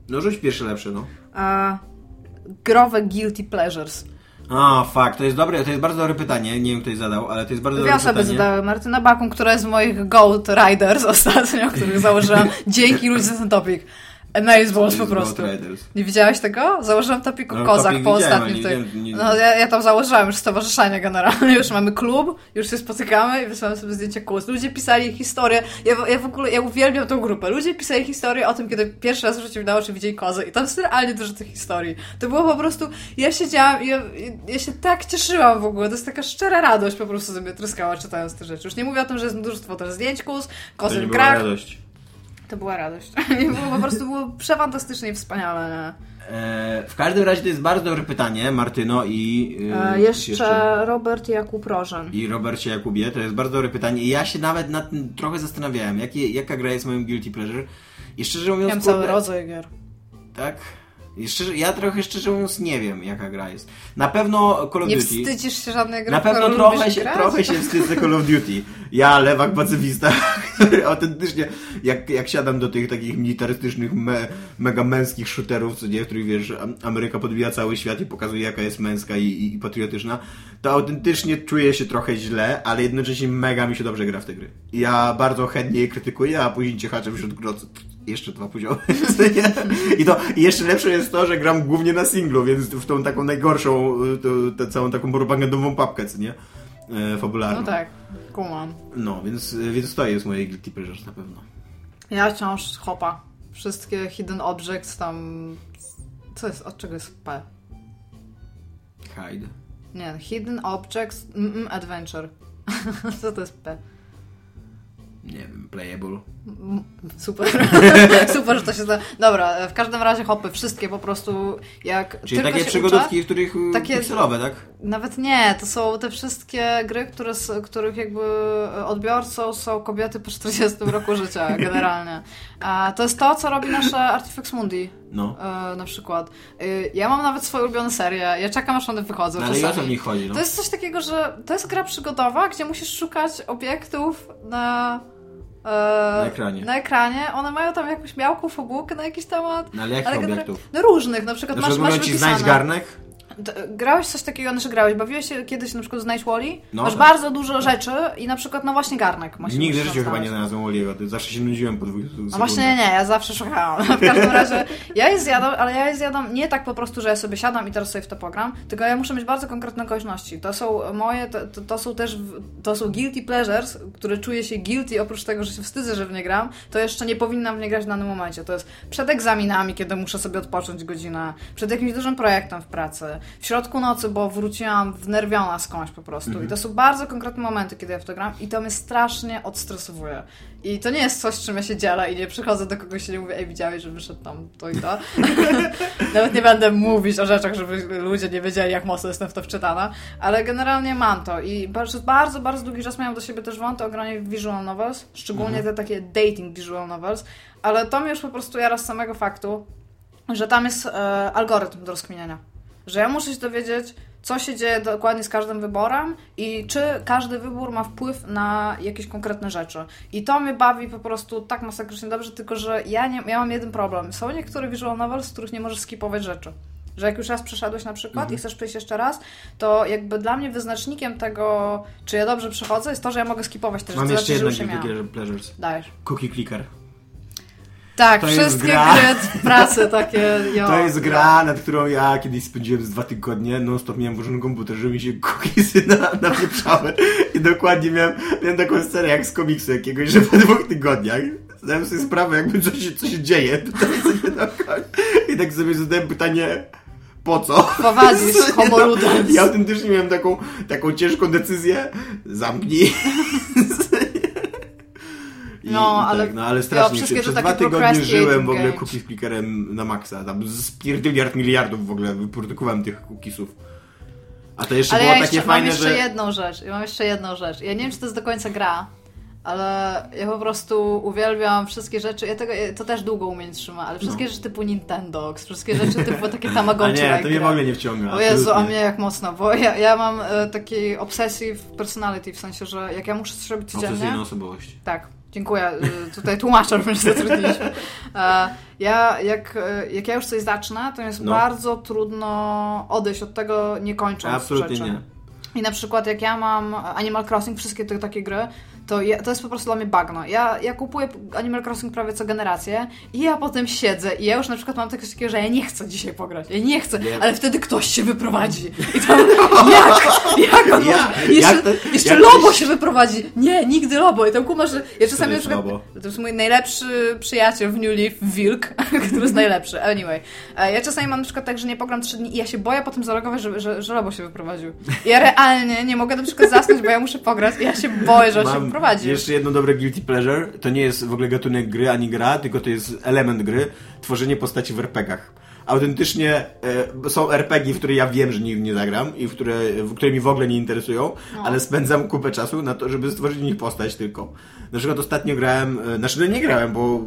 No rzuć pierwsze lepsze, no. A... Growe guilty pleasures. A, fuck, to jest dobre, to jest bardzo dobre pytanie. Nie wiem, kto je zadał, ale to jest bardzo Dwie dobre osoby pytanie. zadały. Martyna Bakun, która jest z moich Goat Riders ostatnio, których założyłam dzięki ludziom za ten topic. Amazeballs po Jest prostu. Nie widziałeś tego? Założyłam Topiku No, Kozak po ostatnim No ja, ja tam założyłam już stowarzyszenie generalnie, już mamy klub, już się spotykamy i wysłałem sobie zdjęcie kłus. Ludzie pisali historię, ja, w- ja w ogóle, ja uwielbiam tą grupę. Ludzie pisali historię o tym, kiedy pierwszy raz w życiu na oczy widzieli kozę i tam jest realnie dużo tych historii. To było po prostu, ja siedziałam i ja, ja się tak cieszyłam w ogóle, to jest taka szczera radość po prostu sobie tryskała czytając te rzeczy. Już nie mówię o tym, że jest mnóstwo też zdjęć kus, kozy grach. radość. To była radość. Było, po prostu było przefantastycznie wspaniale? E, w każdym razie to jest bardzo dobre pytanie, Martyno i... e, E, jeszcze, Robert Jakub Rożen. I Robercie Jakubie, to jest bardzo dobre pytanie. I ja się nawet nad tym trochę zastanawiałem, jakie, jaka gra jest moim guilty pleasure. I szczerze mówiąc... Miałem cały rodzaj gier. Tak? Szczerze, ja trochę szczerze mówiąc nie wiem, jaka gra jest. Na pewno Call of Nie Duty. wstydzisz się żadnej gry, Na pewno trochę się, grać? trochę się wstydzę Call of Duty. Ja, lewak pacyfista, autentycznie, jak, jak siadam do tych takich militarystycznych, me, mega męskich shooterów, co nie, w których wiesz, Am- Ameryka podbija cały świat i pokazuje, jaka jest męska i, i, i patriotyczna, to autentycznie czuję się trochę źle, ale jednocześnie mega mi się dobrze gra w te gry. Ja bardzo chętnie je krytykuję, a później ciekaczem wśród nocy. Jeszcze dwa poziomy. I to i jeszcze lepsze jest to, że gram głównie na singlu, więc w tą taką najgorszą, y, to, całą taką propagandową papkę, co nie? E, fabularną. No tak, kumam. No, więc, więc to jest moje guilty pleasure na pewno. Ja wciąż hopa. Wszystkie hidden objects tam... Co jest, od czego jest P? Hide. Nie, hidden objects mm, mm, adventure. Co to jest P? Nie wiem, playable. Super. Super, że to się da. Dobra, w każdym razie hopy, wszystkie po prostu jak Czyli takie przygodówki, uczę, w których takie... takie- pikselowe, tak? Nawet nie, to są te wszystkie gry, które, których jakby odbiorcą są kobiety po 40 roku życia generalnie. A to jest to, co robi nasze Artifex Mundi No. e, na przykład. E, ja mam nawet swoje ulubione serie, ja czekam aż one wychodzą no ale i o czasami. co w nich chodzi, no? To jest coś takiego, że to jest gra przygodowa, gdzie musisz szukać obiektów na... e, Na ekranie. Na ekranie. One mają tam jakąś miałką fabułkę na jakiś temat. No ale jakich ale obiektów? No różnych, na przykład Na masz, masz ci wypisane. znajdź garnek? Grałeś coś takiego, znaczy grałeś, bawiłeś się kiedyś na przykład Znajdź Wally? No, Masz tak. bardzo dużo rzeczy i na przykład, no właśnie garnek. Nigdy w życiu chyba nie znalazłem Woliego, zawsze się nudziłem po dwóch. No właśnie nie, ja zawsze szukałam. W każdym razie ja je zjadam, ale ja je zjadam nie tak po prostu, że ja sobie siadam i teraz sobie w to pogram, tylko ja muszę mieć bardzo konkretne okoliczności. To są moje, to, to, to są też, to są guilty pleasures, które czuję się guilty, oprócz tego, że się wstydzę, że w nie gram, to jeszcze nie powinnam w nie grać w danym momencie. To jest przed egzaminami, kiedy muszę sobie odpocząć godzinę, przed jakimś dużym projektem w pracy, w środku nocy, bo wróciłam wnerwiona skądś po prostu. I to są bardzo konkretne momenty, kiedy ja w to gram i to mnie strasznie odstresowuje. I to nie jest coś, czym ja się dzielę i nie przychodzę do kogoś i nie mówię, ej, widziałeś, że wyszedł tam to i to. Nawet nie będę mówić o rzeczach, żeby ludzie nie wiedzieli, jak mocno jestem w to wczytana, ale generalnie mam to i bardzo, bardzo, bardzo długi czas miałam do siebie też wątę o granie w visual novels, szczególnie te takie dating visual novels, ale to mnie już po prostu jara z samego faktu, że tam jest e, algorytm do rozkminiania. Że ja muszę się dowiedzieć, co się dzieje dokładnie z każdym wyborem i czy każdy wybór ma wpływ na jakieś konkretne rzeczy. I to mnie bawi po prostu tak masakrycznie dobrze, tylko że ja, nie, ja mam jeden problem. Są niektóre visual novels, z których nie możesz skipować rzeczy. Że jak już raz przeszedłeś na przykład i chcesz przejść jeszcze raz, to jakby dla mnie wyznacznikiem tego, czy ja dobrze przechodzę, jest to, że ja mogę skipować te Mam rzeczy. jeszcze znaczy, jedno guilty pleasures. Dajesz. Cookie clicker. Tak, To wszystkie gry pracy takie. Jo, To jest gra, nad którą ja kiedyś spędziłem z dwa tygodnie, non stop miałem włożony komputer, żeby mi się cookiesy na, napieprzały. I dokładnie miałem, miałem taką scenę jak z komiksu jakiegoś, że po dwóch tygodniach zdałem sobie sprawę, jakby co się, co się dzieje tutaj sobie dookoła. I tak sobie zadałem pytanie, po co? Prowadzisz homo ludens. Ja autentycznie miałem taką, taką ciężką decyzję, zamknij. I, No, i ale- tak, no, ale strasznie. to przez dwa tygodnie żyłem w ogóle cookie clickerem na maksa. Tam z pierdyliard miliardów w ogóle wyprodukowałem tych cookiesów. A to jeszcze Ale było ja takie jeszcze mam fajne, jeszcze że... jedną rzecz. Ja mam jeszcze jedną rzecz. Ja nie wiem, czy to jest do końca gra, ale ja po prostu uwielbiam wszystkie rzeczy. Ja tego, to też długo umiem trzymać, ale wszystkie rzeczy typu Nintendo, wszystkie rzeczy typu takie Tamagotchi. nie, to mnie w ogóle nie wciąga. O Jezu, a mnie jak mocno, bo ja, ja mam e, taki obsessive personality, w sensie, że jak ja muszę coś robić codziennie... Obsesyjna osobowość. Tak, dziękuję. Y, Tutaj tłumaczę, że się zatrudniliśmy. E, Ja, jak, e, jak ja już coś zacznę, to jest No. bardzo trudno odejść od tego, nie kończąc Absolutnie rzeczy. nie. I na przykład jak ja mam Animal Crossing, wszystkie te takie gry, to, ja, to jest po prostu dla mnie bagno. Ja, ja kupuję Animal Crossing prawie co generację i ja potem siedzę i ja już na przykład mam coś takiego, że ja nie chcę dzisiaj pograć. Ja nie chcę, Nie. ale wtedy ktoś się wyprowadzi. I tam, jak? Jak on Ja-? Jeszcze, jak to- jeszcze jak Lobo się wyprowadzi. Nie, nigdy Lobo. I tam kumasz, że ja czasami przykład... Lobo? To jest mój najlepszy przyjaciel w New Leaf, Wilk, który jest najlepszy. Anyway. E, Ja czasami mam na przykład tak, że nie pogram 3 dni i ja się boję potem zalogować, że, że, że Lobo się wyprowadził. Ja realnie nie mogę na przykład zasnąć, bo ja muszę pograć i ja się boję, że on się wyprowadzi. jeszcze jedno dobre guilty pleasure. To nie jest w ogóle gatunek gry ani gra, tylko to jest element gry. Tworzenie postaci w RPGach. Autentycznie e, są RPG, w które ja wiem, że nigdy nie zagram i w które, w które mi w ogóle nie interesują, No. ale spędzam kupę czasu na to, żeby stworzyć w nich postać tylko. Na przykład ostatnio grałem, e, znaczy no nie grałem, bo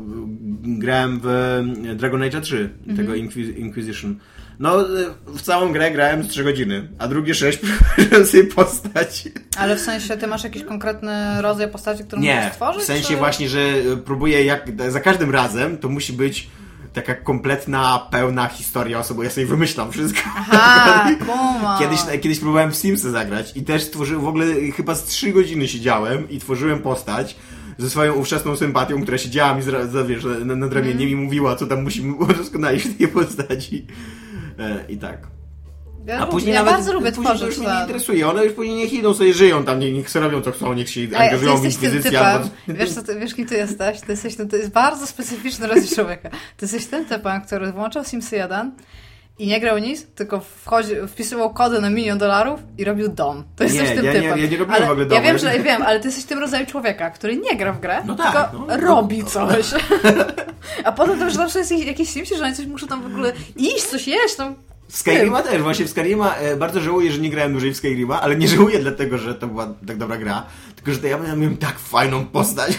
grałem w e, Dragon Age 3, Mhm. tego Inquis- Inquisition. No, e, w całą grę grałem z 3 godziny, a drugie 6 przychodziłem sobie postać. Ale w sensie, ty masz jakiś konkretny rodzaj postaci, którą Nie, możesz stworzyć? w sensie czy... właśnie, że próbuję jak za każdym razem to musi być taka kompletna, pełna historia osoby. Ja sobie wymyślam wszystko. Aha. Kiedyś, kiedyś próbowałem w Simsy zagrać i też stworzyłem, w ogóle chyba z 3 godziny siedziałem i tworzyłem postać ze swoją ówczesną sympatią, która siedziała mi zra- za, wiesz, nad, ramieniem Mhm. i mówiła, co tam musimy udoskonalić w tej postaci. E, I tak. Ja, A później ja nawet bardzo lubię później to tworzyć już mnie nie ten. interesuje. One już później niech idą sobie żyją tam, niech, niech sobie robią co chcą, niech się angażują w inkwizycję albo... wiesz, co ty, wiesz kim ty jesteś? Ty jesteś tym, to jest bardzo specyficzny rodzaj człowieka. Ty jesteś tym typem, który włączał Sims 1 i nie grał nic, tylko wchodzi, wpisywał kody na milion dolarów i robił dom. To jesteś Nie, tym ja nie- typem. ja nie robiłem ale, w ogóle Ja domu. wiem, że wiem, ale ty jesteś tym rodzajem człowieka, który nie gra w grę, No tak, tylko no. robi coś. A potem to już zawsze jest jakiś Simsie, że oni coś muszą tam w ogóle iść, coś jeść, tam W Skyrima też, właśnie w Skyrima e, bardzo żałuję, że nie grałem dłużej w Skyrima, ale nie żałuję dlatego, że to była tak dobra gra, tylko że to ja miałem tak fajną postać,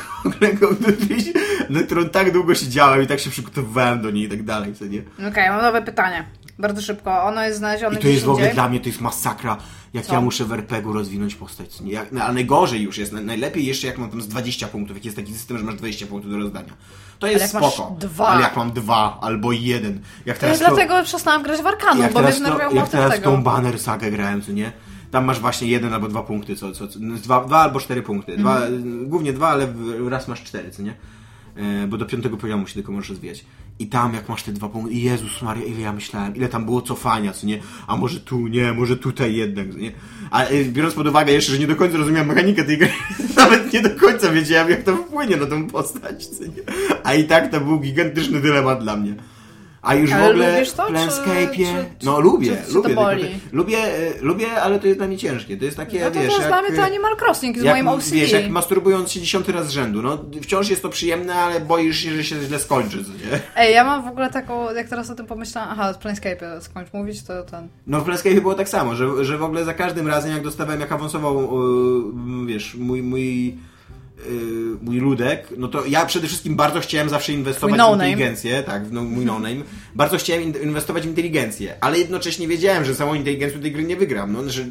na którą tak długo siedziałem i tak się przygotowywałem do niej i tak dalej, co nie? Okej, mam nowe pytanie. Bardzo szybko. Ono jest znalezione I to jest w ogóle dla mnie, to jest masakra, jak Co? ja muszę w RPG-u rozwinąć postać? Jak, no, a najgorzej już jest, na- najlepiej jeszcze jak mam tam z 20 punktów, jak jest taki system, że masz 20 punktów do rozdania. To jest jak masz spoko, dwa. ale jak mam dwa albo jeden, jak To teraz jest dlatego przestałam grać w Arkanu, bo mnie to, zdenerwował jak teraz tego. tą banner sagę grałem, co nie? Tam masz właśnie jeden albo dwa punkty, co, co, co no, dwa, dwa albo cztery punkty. Dwa, Mhm. Głównie dwa, ale raz masz cztery, co nie? E, bo do piątego poziomu się tylko możesz rozwijać. I tam jak masz te dwa punkty, Jezus Maria, ile ja myślałem, ile tam było cofania, co nie? A może tu, nie, może tutaj jednak, co nie? A e, biorąc pod uwagę jeszcze, że nie do końca rozumiałem mechanikę tej gry, nawet nie do końca wiedziałem, jak to wpłynie na tą postać, co nie? A i tak to był gigantyczny dylemat dla mnie. A już Ale w ogóle to, w czy- no lubię, czy- czy lubię. te- lubię, e, lubię, ale to jest dla mnie ciężkie. To jest takie, No to, wiesz, to jak, dla mnie to Animal Crossing z jak, moim OCD. wiesz, jak masturbując się dziesiąty raz z rzędu. No, wciąż jest to przyjemne, ale boisz się, że się źle skończy, nie? Ej, ja mam w ogóle taką, jak teraz o tym pomyślałam, aha, z Planescape skończ mówić, to ten... No w Planescape było tak samo, że, że w ogóle za każdym razem, jak dostawałem, jak awansował, yy, wiesz, mój, mój, mój ludek, no to ja przede wszystkim bardzo chciałem zawsze inwestować Twój w inteligencję, tak, w no, mój no-name. bardzo chciałem in- inwestować w inteligencję, ale jednocześnie wiedziałem, że samą inteligencją tej gry nie wygram, no, że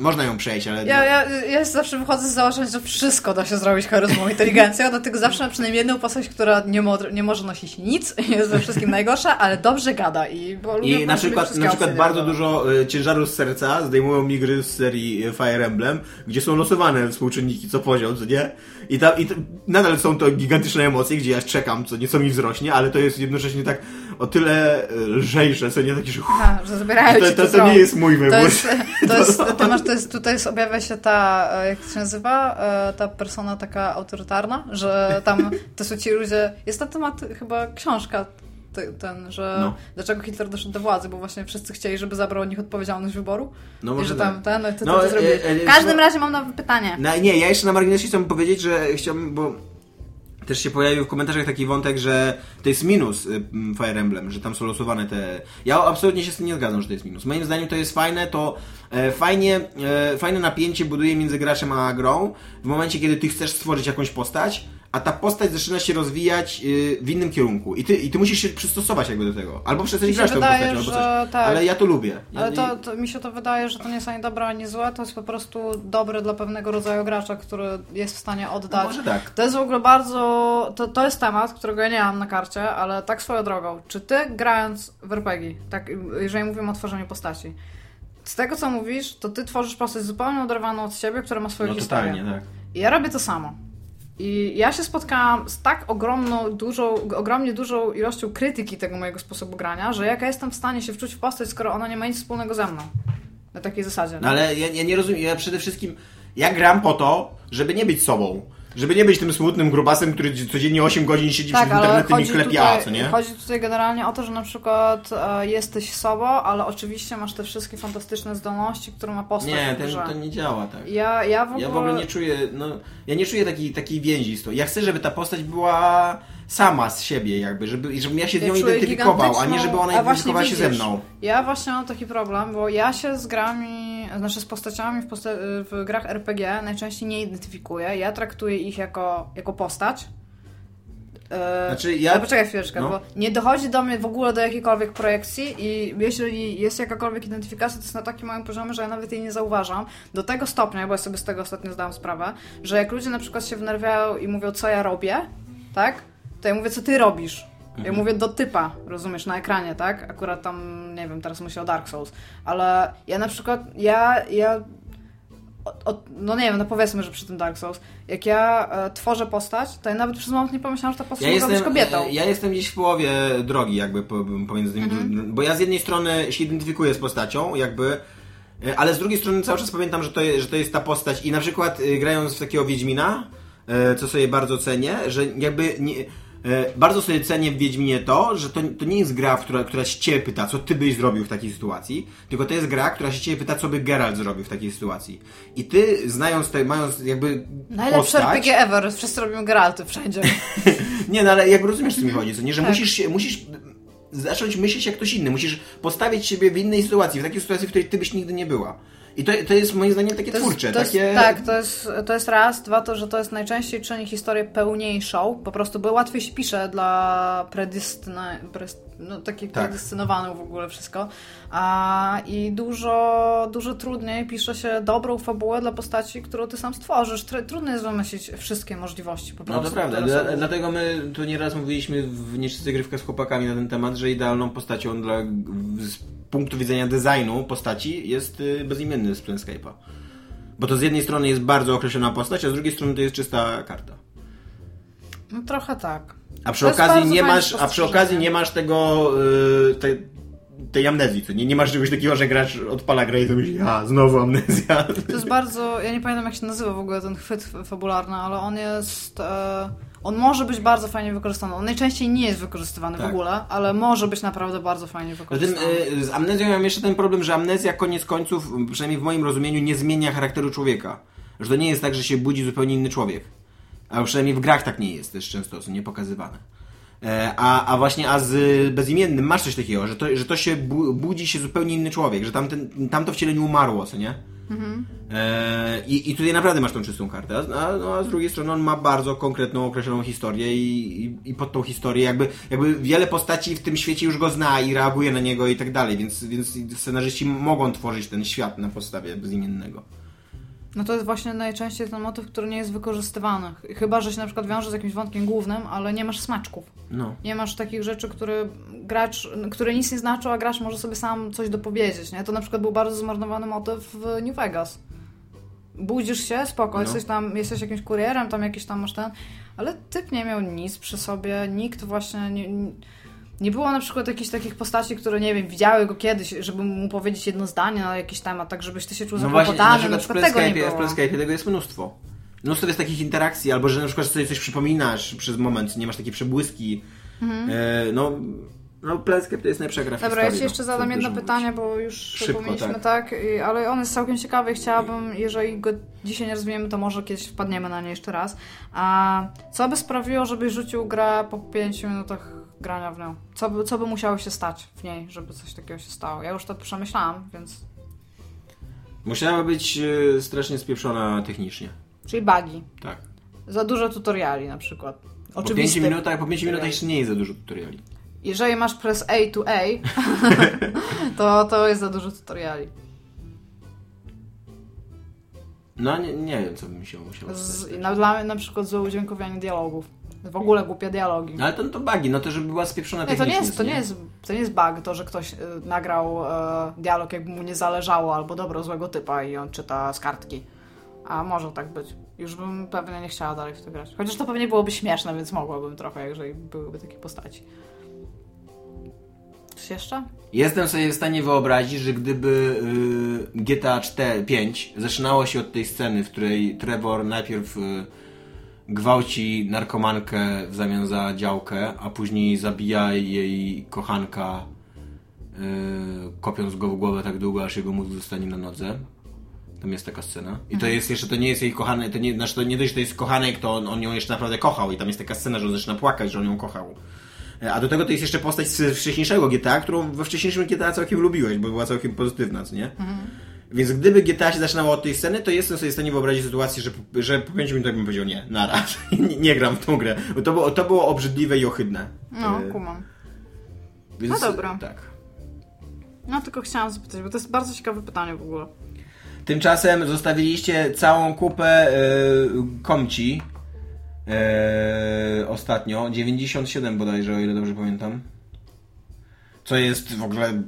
można ją przejść, ale... Ja, ja, ja zawsze wychodzę z założenia, że wszystko da się zrobić charyzmą inteligencją, dlatego zawsze mam przynajmniej jedną postać, która nie, mo nie może nosić nic, jest ze wszystkim najgorsza, ale dobrze gada i bo I na przykład, na przykład bardzo dialogowe. dużo e, ciężaru z serca zdejmują mi gry z serii e, Fire Emblem, gdzie są losowane współczynniki co poziom, co nie? I, tam, i nadal są to gigantyczne emocje, gdzie ja czekam, co nieco mi wzrośnie, ale to jest jednocześnie tak o tyle e, lżejsze, co nie takie, że uff, Aha, że to, to, to wzrok. nie jest mój wybór. To jest, to jest, ty masz, to jest, tutaj jest, objawia się ta, e, jak to się nazywa, E, ta persona taka autorytarna, że tam to są ci ludzie, jest na temat chyba książka ty- ten, że No. dlaczego Hitler doszedł do władzy, bo właśnie wszyscy chcieli, żeby zabrał od nich odpowiedzialność wyboru No i może że tam tak. ten, no, to, No, to, to e, e, W każdym no- razie mam nowe pytanie. No, nie, ja jeszcze na marginesie chciałbym powiedzieć, że chciałbym, bo też się pojawił w komentarzach taki wątek, że to jest minus y, Fire Emblem, że tam są losowane te... Ja absolutnie się z tym nie zgadzam, że to jest minus. Moim zdaniem to jest fajne, to e, fajnie, e, fajne napięcie buduje między graczem a grą w momencie, kiedy ty chcesz stworzyć jakąś postać, a ta postać zaczyna się rozwijać y, w innym kierunku i ty, i ty musisz się przystosować jakby do tego. Albo przestać grać tą postacią, albo coś. tak. Ale ja to lubię. Ja, Ale to, to mi się to wydaje, że to nie jest ani dobre, ani złe, to jest po prostu dobre dla pewnego rodzaju gracza, który jest w stanie oddać. No może tak. To jest w ogóle bardzo. To, to jest temat, którego ja nie mam na karcie, ale tak swoją drogą. Czy ty grając w RPG, tak, jeżeli mówimy o tworzeniu postaci, z tego co mówisz, to ty tworzysz postać zupełnie oderwaną od siebie, która ma swoją No historię. totalnie, tak. I ja robię to samo. I ja się spotkałam z tak ogromną, dużą, ogromnie dużą ilością krytyki tego mojego sposobu grania, że jak ja jestem w stanie się wczuć w postać, skoro ona nie ma nic wspólnego ze mną. Na takiej zasadzie. No ale ja, ja nie rozumiem, ja przede wszystkim, ja gram po to, żeby nie być sobą. Żeby nie być tym smutnym grubasem, który codziennie 8 godzin siedzi tak, przed internetem i klepia, tutaj, co nie? Chodzi tutaj generalnie o to, że na przykład e, jesteś sobą, ale oczywiście masz te wszystkie fantastyczne zdolności, które ma postać Nie, ten, to nie działa tak. Ja, ja, w ogóle... Ja w ogóle nie czuję, no, ja nie czuję takiej, takiej więzi z to. Ja chcę, żeby ta postać była sama z siebie jakby, żeby, żebym ja się z nią identyfikował, a nie żeby ona identyfikowała się ze mną. Ja właśnie mam taki problem, bo ja się z grami, znaczy z postaciami w, posta- w grach RPG najczęściej nie identyfikuję. Ja traktuję ich jako, jako postać. E, Znaczy, ja- Ale poczekaj chwileczkę, no. bo nie dochodzi do mnie w ogóle do jakiejkolwiek projekcji i jeżeli jest jakakolwiek identyfikacja, to jest na takim małym poziomie, że ja nawet jej nie zauważam. Do tego stopnia, bo ja sobie z tego ostatnio zdałam sprawę, że jak ludzie na przykład się wnerwiają i mówią, co ja robię, tak? To ja mówię, co ty robisz. Ja Mhm. mówię do typa, rozumiesz, na ekranie, tak? Akurat tam, nie wiem, teraz myślę o Dark Souls, ale ja na przykład, ja, ja od, od, no nie wiem, no powiedzmy, że przy tym Dark Souls, jak ja e, tworzę postać, to ja nawet przez moment nie pomyślałam, że ta postać Ja mogła być kobietą. ja jestem gdzieś w połowie drogi jakby po- pomiędzy tymi, Mhm. bo ja z jednej strony się identyfikuję z postacią jakby, e, ale z drugiej strony cały czas pamiętam, że to, je- że to jest ta postać i na przykład e, grając w takiego Wiedźmina, e, co sobie bardzo cenię, że jakby nie, bardzo sobie cenię w Wiedźminie to, że to, to nie jest gra, która, która się ciebie pyta, co ty byś zrobił w takiej sytuacji, tylko to jest gra, która się ciebie pyta, co by Geralt zrobił w takiej sytuacji. I ty, znając te, mając jakby Najlepsze postać, RPG ever, wszyscy robią Geralty wszędzie. nie, no ale jak rozumiesz, co mi chodzi, co nie? Że Tak. musisz, musisz zacząć myśleć jak ktoś inny. Musisz postawić siebie w innej sytuacji, w takiej sytuacji, w której ty byś nigdy nie była. I to, to jest moim zdaniem takie To jest- twórcze, to jest, takie... Tak, to jest, to jest raz. Dwa to, że to jest najczęściej czyni historię pełniejszą, po prostu, bo łatwiej się pisze dla predystyna, no, takich Tak. predystynowanych w ogóle wszystko. A, I dużo, dużo trudniej pisze się dobrą fabułę dla postaci, którą ty sam stworzysz. Tr- trudno jest wymyślić wszystkie możliwości po prostu. No to prawda, Dla, dlatego my tu nieraz mówiliśmy w Nieczysty Grywkę z chłopakami na ten temat, że idealną postacią dla, punktu widzenia designu postaci jest y, bezimienny z Planescape'a. Bo to z jednej strony jest bardzo określona postać, a z drugiej strony to jest czysta karta. No trochę tak. A przy okazji nie masz, a przy okazji nie masz tego y, te, tej amnezji, co nie, nie masz czegoś takiego, że gracz odpala grę i to myśli, a znowu amnezja. To jest bardzo. Ja nie pamiętam, jak się nazywa w ogóle ten chwyt fabularny, ale on jest. E, on może być bardzo fajnie wykorzystany. On najczęściej nie jest wykorzystywany w Tak. ogóle, ale może być naprawdę bardzo fajnie Zatem wykorzystany. y, z amnezją mam jeszcze ten problem, że amnezja koniec końców, przynajmniej w moim rozumieniu, nie zmienia charakteru człowieka. Że to nie jest tak, że się budzi zupełnie inny człowiek. A przynajmniej w grach tak nie jest też często, są niepokazywane. E, A, a właśnie a z bezimiennym masz coś takiego, że to, że to się bu, budzi się zupełnie inny człowiek, że tamten, tamto wcielenie umarło, co nie? E, i, I tutaj naprawdę masz tą czystą kartę, a, no, a z drugiej strony on ma bardzo konkretną, określoną historię i, i, i pod tą historię jakby, jakby wiele postaci w tym świecie już go zna i reaguje na niego i tak dalej, więc, więc scenarzyści mogą tworzyć ten świat na podstawie bezimiennego. No to jest właśnie najczęściej ten motyw, który nie jest wykorzystywany. Chyba, że się na przykład wiąże z jakimś wątkiem głównym, ale nie masz smaczków. No. Nie masz takich rzeczy, które gracz, które nic nie znaczą, a gracz może sobie sam coś dopowiedzieć, nie? To na przykład był bardzo zmarnowany motyw w New Vegas. Budzisz się, spoko, No. jesteś tam, jesteś jakimś kurierem, tam jakiś tam masz ten, ale typ nie miał nic przy sobie, nikt właśnie nie, nie było na przykład jakichś takich postaci, które, nie wiem, widziały go kiedyś, żeby mu powiedzieć jedno zdanie na jakiś temat, tak żebyś ty się czuł No właśnie, na zakłopotany, na przykład tego nie Planescape'ie, w było. Planescape'ie tego jest mnóstwo. Mnóstwo jest takich interakcji, albo że na przykład sobie coś przypominasz przez moment, nie masz takiej przebłyski. E, no, no Planescape to jest najlepsza gra Mhm. Dobra, ja ci no, jeszcze co zadam jedno mówić. pytanie, bo już Szybko, powinniśmy tak. tak, ale on jest całkiem ciekawy i chciałabym, jeżeli go dzisiaj nie rozwiniemy, to może kiedyś wpadniemy na nie jeszcze raz. A co by sprawiło, żebyś rzucił grę po 5 minutach grania w nią? Co by, co by musiało się stać w niej, żeby coś takiego się stało? Ja już to przemyślałam, więc... Musiała być e, strasznie spieprzona technicznie. Czyli bugi. Tak. Za dużo tutoriali na przykład. Po 5 Oczywistych. minutach, po 5 minutach jeszcze nie jest za dużo tutoriali. Jeżeli masz press A to A, to, to jest za dużo tutoriali. No nie, nie wiem, co by mi się musiało Z, stać. na, dla na przykład złe udźwiękowienie dialogów. W ogóle głupie dialogi. No ale to, to bugi, no to żeby była spieprzona Nie, to nie jest, to nie jest, to nie jest bug, to, że ktoś y, nagrał e, dialog, jakby mu nie zależało, albo dobro złego typa i on czyta z kartki. A może tak być. Już bym pewnie nie chciała dalej w to grać. Chociaż to pewnie byłoby śmieszne, więc mogłabym trochę, jeżeli byłyby takie postaci. Coś jeszcze? Jestem sobie w stanie wyobrazić, że gdyby y, GTA 4, 5 zaczynało się od tej sceny, w której Trevor najpierw y, gwałci narkomankę w zamian za działkę, a później zabija jej kochanka y, kopiąc go w głowę tak długo, aż jego mózg zostanie na nodze. Tam jest taka scena. I to jest jeszcze, to nie jest jej kochany, to nie, znaczy to nie dość, że to jest kochanek, to on, on ją jeszcze naprawdę kochał i tam jest taka scena, że on zaczyna płakać, że on ją kochał. E, A do tego to jest jeszcze postać z wcześniejszego GTA, którą we wcześniejszym GTA całkiem lubiłeś, bo była całkiem pozytywna, co nie? Więc gdyby GTA się zaczynało od tej sceny, to jestem sobie w stanie wyobrazić sytuację, że, że po 5 minutach bym powiedział nie, naraz, nie, nie gram w tą grę. Bo to było, to było obrzydliwe i ohydne. No, E, kumam. Więc, No dobra. Tak. No tylko chciałam zapytać, bo to jest bardzo ciekawe pytanie w ogóle. Tymczasem zostawiliście całą kupę y, komci y, ostatnio. 97 bodajże, o ile dobrze pamiętam. Co jest w ogóle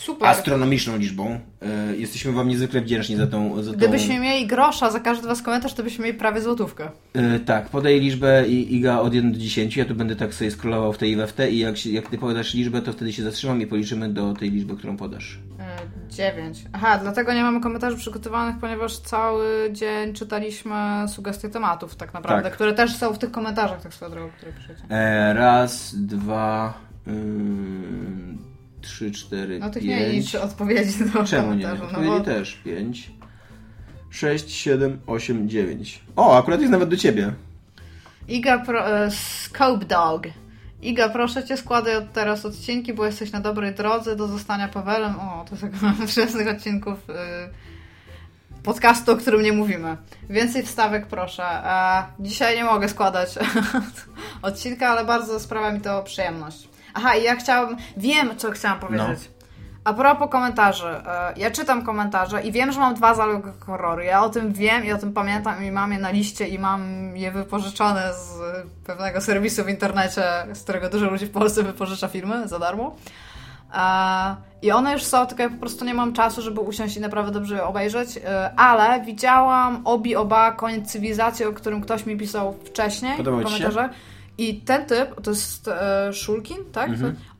Super. astronomiczną liczbą. E, jesteśmy Wam niezwykle wdzięczni za tą, za tą... Gdybyśmy mieli grosza za każdy Was komentarz, to byśmy mieli prawie złotówkę. E, tak, podaj liczbę i Iga od 1 do 10. Ja tu będę tak sobie scrollował w tej i we w te i jak, się, jak Ty podasz liczbę, to wtedy się zatrzymam i policzymy do tej liczby, którą podasz. E, 9. Aha, dlatego nie mamy komentarzy przygotowanych, ponieważ cały dzień czytaliśmy sugestie tematów tak naprawdę, tak. które też są w tych komentarzach tak swoją drogą, które piszecie. raz, dwa... Yy 3, 4, no, 5. No to nie liczy odpowiedzi do Czemu nie? Odpowiedzi no bo... też 5. 6, 7, 8, 9. O, akurat jest nawet do ciebie. Iga pro, e, Scope Dog. Iga, proszę cię, składaj od teraz odcinki, bo jesteś na dobrej drodze do zostania Pawelem. O, to jest na wczesnych odcinków y, podcastu, o którym nie mówimy. Więcej wstawek, proszę. E, dzisiaj nie mogę składać odcinka, ale bardzo sprawia mi to przyjemność. Aha, i ja chciałam, wiem co chciałam powiedzieć. A propos komentarzy, e, ja czytam komentarze i wiem, że mam dwa zalogi horroru. Ja o tym wiem i o tym pamiętam i mam je na liście i mam je wypożyczone z pewnego serwisu w internecie, z którego dużo ludzi w Polsce wypożycza filmy za darmo. E, I one już są, tylko ja po prostu nie mam czasu, żeby usiąść i naprawdę dobrze je obejrzeć, e, ale widziałam Obi Oba, Koniec Cywilizacji, o którym ktoś mi pisał wcześniej Podobał w ci się? I ten typ, to jest e, Shulkin, tak?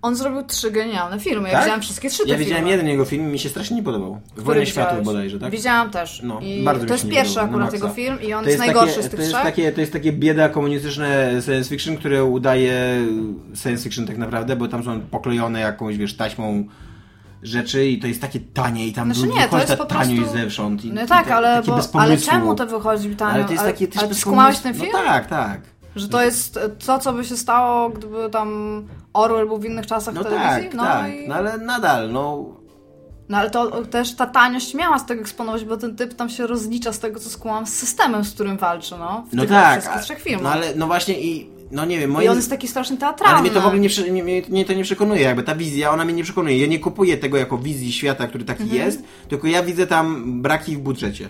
On zrobił trzy genialne filmy. Ja Mhm. Tak? widziałam wszystkie trzy te Ja widziałem jeden jego film i mi się strasznie nie podobał. Widziałeś? światów bodajże, tak? Widziałam też. No, I bardzo to jest pierwszy podobał, akurat jego film i on jest, jest, najgorszy takie, z tych to, jest trzech. takie, to jest takie bieda komunistyczne science fiction, które udaje science fiction tak naprawdę, bo tam są poklejone jakąś, wiesz, taśmą rzeczy i to jest takie tanie i tam Znaczy nie, to jest po tanio prostu- i zewsząd. I, No i tak, ta- ale, bo, ale czemu to wychodzi tanio? Ale to jest Ale- takie też ale ty skumałeś ten pomysłu. film? No tak, tak. Że to jest to, co by się stało, gdyby tam Orwell był w innych czasach No telewizji? tak, no, tak. i... No ale nadal, no... no ale to też ta taniość miała z tego eksponować, bo ten typ tam się rozlicza z tego, co skłamam, z systemem, z którym walczy, no. W No tych tak, wszystkich trzech filmach. no ale no właśnie i... No nie wiem, I moim... on jest taki strasznie teatralny. Ale mnie to w ogóle nie, nie, mnie, mnie to nie przekonuje, jakby ta wizja, ona mnie nie przekonuje. Ja nie kupuję tego jako wizji świata, który taki Mhm. jest, tylko ja widzę tam braki w budżecie.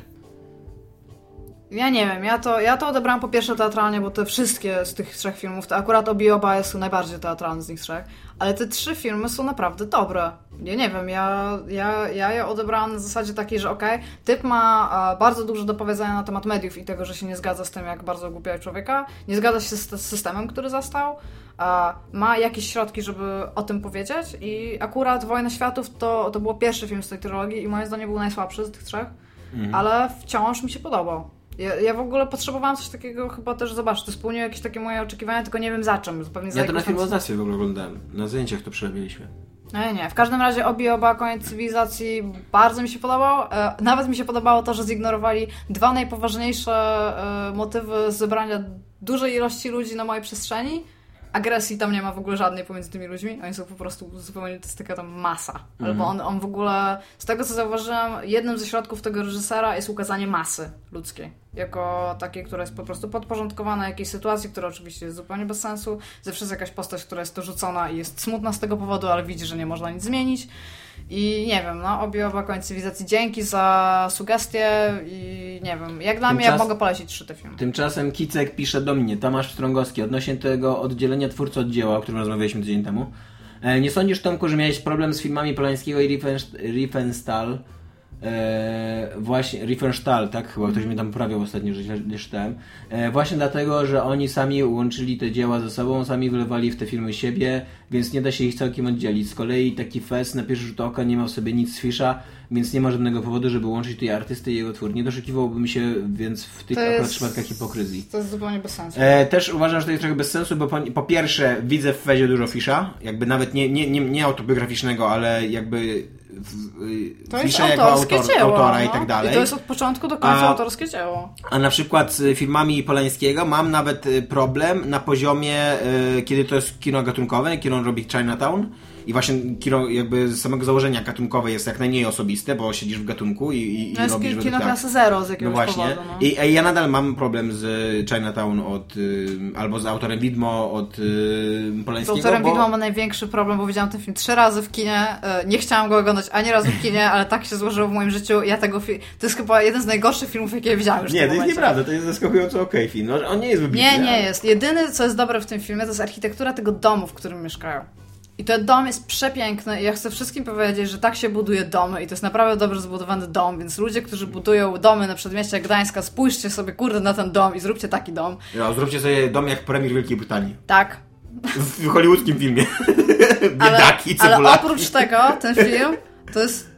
Ja nie wiem, ja to, ja to odebrałam po pierwsze teatralnie, bo te wszystkie z tych trzech filmów, to akurat Obi Oba jest najbardziej teatralny z nich trzech, ale te trzy filmy są naprawdę dobre. Ja nie wiem, ja, ja, ja je odebrałam na zasadzie takiej, że okej, typ ma e, bardzo dużo do powiedzenia na temat mediów i tego, że się nie zgadza z tym, jak bardzo ogłupia człowieka, nie zgadza się z, systemem, który zastał, e, ma jakieś środki, żeby o tym powiedzieć i akurat Wojna Światów to, to był pierwszy film z tej trylogii i moim zdaniem był najsłabszy z tych trzech, ale wciąż mi się podobał. Ja, ja w ogóle potrzebowałam coś takiego chyba też zobaczyć. To spełniło jakieś takie moje oczekiwania, tylko nie wiem za czym. Za Ja to na filmoznawstwie w ogóle oglądałem. Na zdjęciach to przerabialiśmy. Nie, nie. W każdym razie Obi Oba Koniec Cywilizacji bardzo mi się podobał. E, nawet mi się podobało to, że zignorowali dwa najpoważniejsze e, motywy zebrania dużej ilości ludzi na mojej przestrzeni. Agresji tam nie ma w ogóle żadnej pomiędzy tymi ludźmi. Oni są po prostu zupełnie, to jest taka tam masa. Albo on, on w ogóle, z tego co zauważyłam, jednym ze środków tego reżysera jest ukazanie masy ludzkiej. Jako takiej, która jest po prostu podporządkowana jakiejś sytuacji, która oczywiście jest zupełnie bez sensu. Zawsze jest jakaś postać, która jest to rzucona i jest smutna z tego powodu, ale widzi, że nie można nic zmienić. I nie wiem, no, obie koniec cywilizacji. Dzięki za sugestie i nie wiem, jak dla mnie, ja Tymczas- mogę polecić trzy te filmy. Tymczasem Kicek pisze do mnie, Tomasz Strągowski, odnośnie tego oddzielenia twórcy od dzieła, o którym rozmawialiśmy tydzień temu. E, Nie sądzisz, Tomku, że miałeś problem z filmami Polańskiego i Riefenst- Riefenstahl, E, właśnie Riefenstahl, tak? Chyba ktoś mnie tam poprawiał ostatnio, że źle czytałem. E, właśnie dlatego, że oni sami łączyli te dzieła ze sobą, sami wylewali w te filmy siebie, więc nie da się ich całkiem oddzielić. Z kolei taki fest na pierwszy rzut oka nie ma w sobie nic z Fisza, więc nie ma żadnego powodu, żeby łączyć tutaj artystę i jego twór. Nie doszukiwałbym się więc w tych To akurat jest- przypadkach hipokryzji. To jest zupełnie bez sensu. E, też uważam, że to jest trochę bez sensu, bo po, po pierwsze widzę w Fezie dużo Fisza, jakby nawet nie, nie, nie, nie autobiograficznego, ale jakby To jest autorskie autor, dzieło. autora no. i tak dalej. I to jest od początku do końca A- autorskie dzieło. A na przykład z filmami Polańskiego mam nawet y, problem na poziomie, y, kiedy to jest kino gatunkowe, kiedy on robi Chinatown. I właśnie kino jakby z samego założenia gatunkowe jest jak najmniej osobiste, bo siedzisz w gatunku i, i, No i jest robisz według kino tak. klasy zero z No jakiegoś właśnie. powodu. No. I I ja nadal mam problem z Chinatown od, y, albo z autorem Widmo od y, Z autorem bo... widmo ma największy problem, bo widziałam ten film trzy razy w kinie. e, Nie chciałam go oglądać ani razu w kinie, ale tak się złożyło w moim życiu. Ja tego fi- To jest chyba jeden z najgorszych filmów, jakie widziałam już Nie, to jest nieprawda, to jest zaskakująco okej film. No, on nie jest wybitny. Nie, nie ale- jest. Jedyne, co jest dobre w tym filmie, to jest architektura tego domu, w którym mieszkają. I ten dom jest przepiękny i ja chcę wszystkim powiedzieć, że tak się buduje domy i to jest naprawdę dobrze zbudowany dom, więc ludzie, którzy budują domy na przedmieściach Gdańska, spójrzcie sobie kurde na ten dom i zróbcie taki dom. No, zróbcie sobie dom jak premier Wielkiej Brytanii. Tak. W hollywoodzkim filmie. Ale, Biedaki, ale cebulaki. oprócz tego, ten film to jest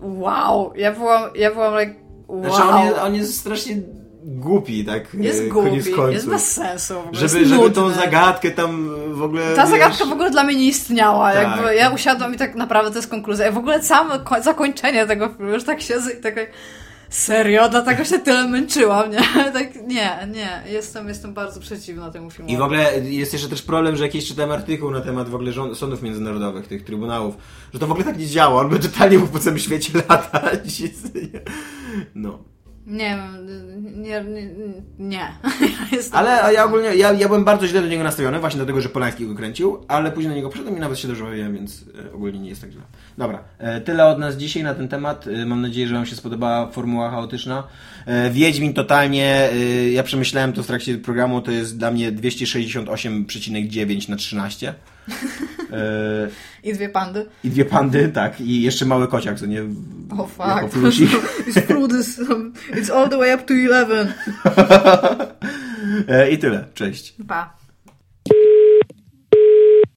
wow. Ja byłam, ja byłam like wow. Znaczy on jest, on jest strasznie głupi, tak? jest e, głupi, jest bez sensu. Żeby, jest żeby tą zagadkę tam w ogóle. Ta wiesz, zagadka w ogóle dla mnie nie istniała. Tak. Jakby ja usiadłam i tak naprawdę to jest konkluzja. Ja w ogóle samo ko- zakończenie tego filmu, już tak siedzę i tak serio, dlatego się tyle męczyłam, nie? Tak, nie, nie. Jestem, jestem bardzo przeciwna temu filmowi. I w ogóle jest jeszcze też problem, że jakiś czytałem artykuł na temat w ogóle rząd, sądów międzynarodowych, tych trybunałów, że to w ogóle tak nie działa. On by totalnie mógł po całym świecie latać. No. Nie wiem, nie, nie, nie. Ja jestem... Ale ja ogólnie, ja, ja byłem bardzo źle do niego nastawiony, właśnie dlatego, że Polański go kręcił, ale później na niego przyszedłem i nawet się dobrze bawiłem, więc e, ogólnie nie jest tak źle. Dobra, e, tyle od nas dzisiaj na ten temat. E, Mam nadzieję, że Wam się spodobała formuła chaotyczna. Wiedźmin totalnie, ja przemyślałem to w trakcie programu, to jest dla mnie 268,9 na 13. E, I dwie pandy. I dwie pandy, tak, i jeszcze mały kociak, co nie? Oh fuck. It's this, um, it's all the way up to 11. E, I tyle, cześć. Pa.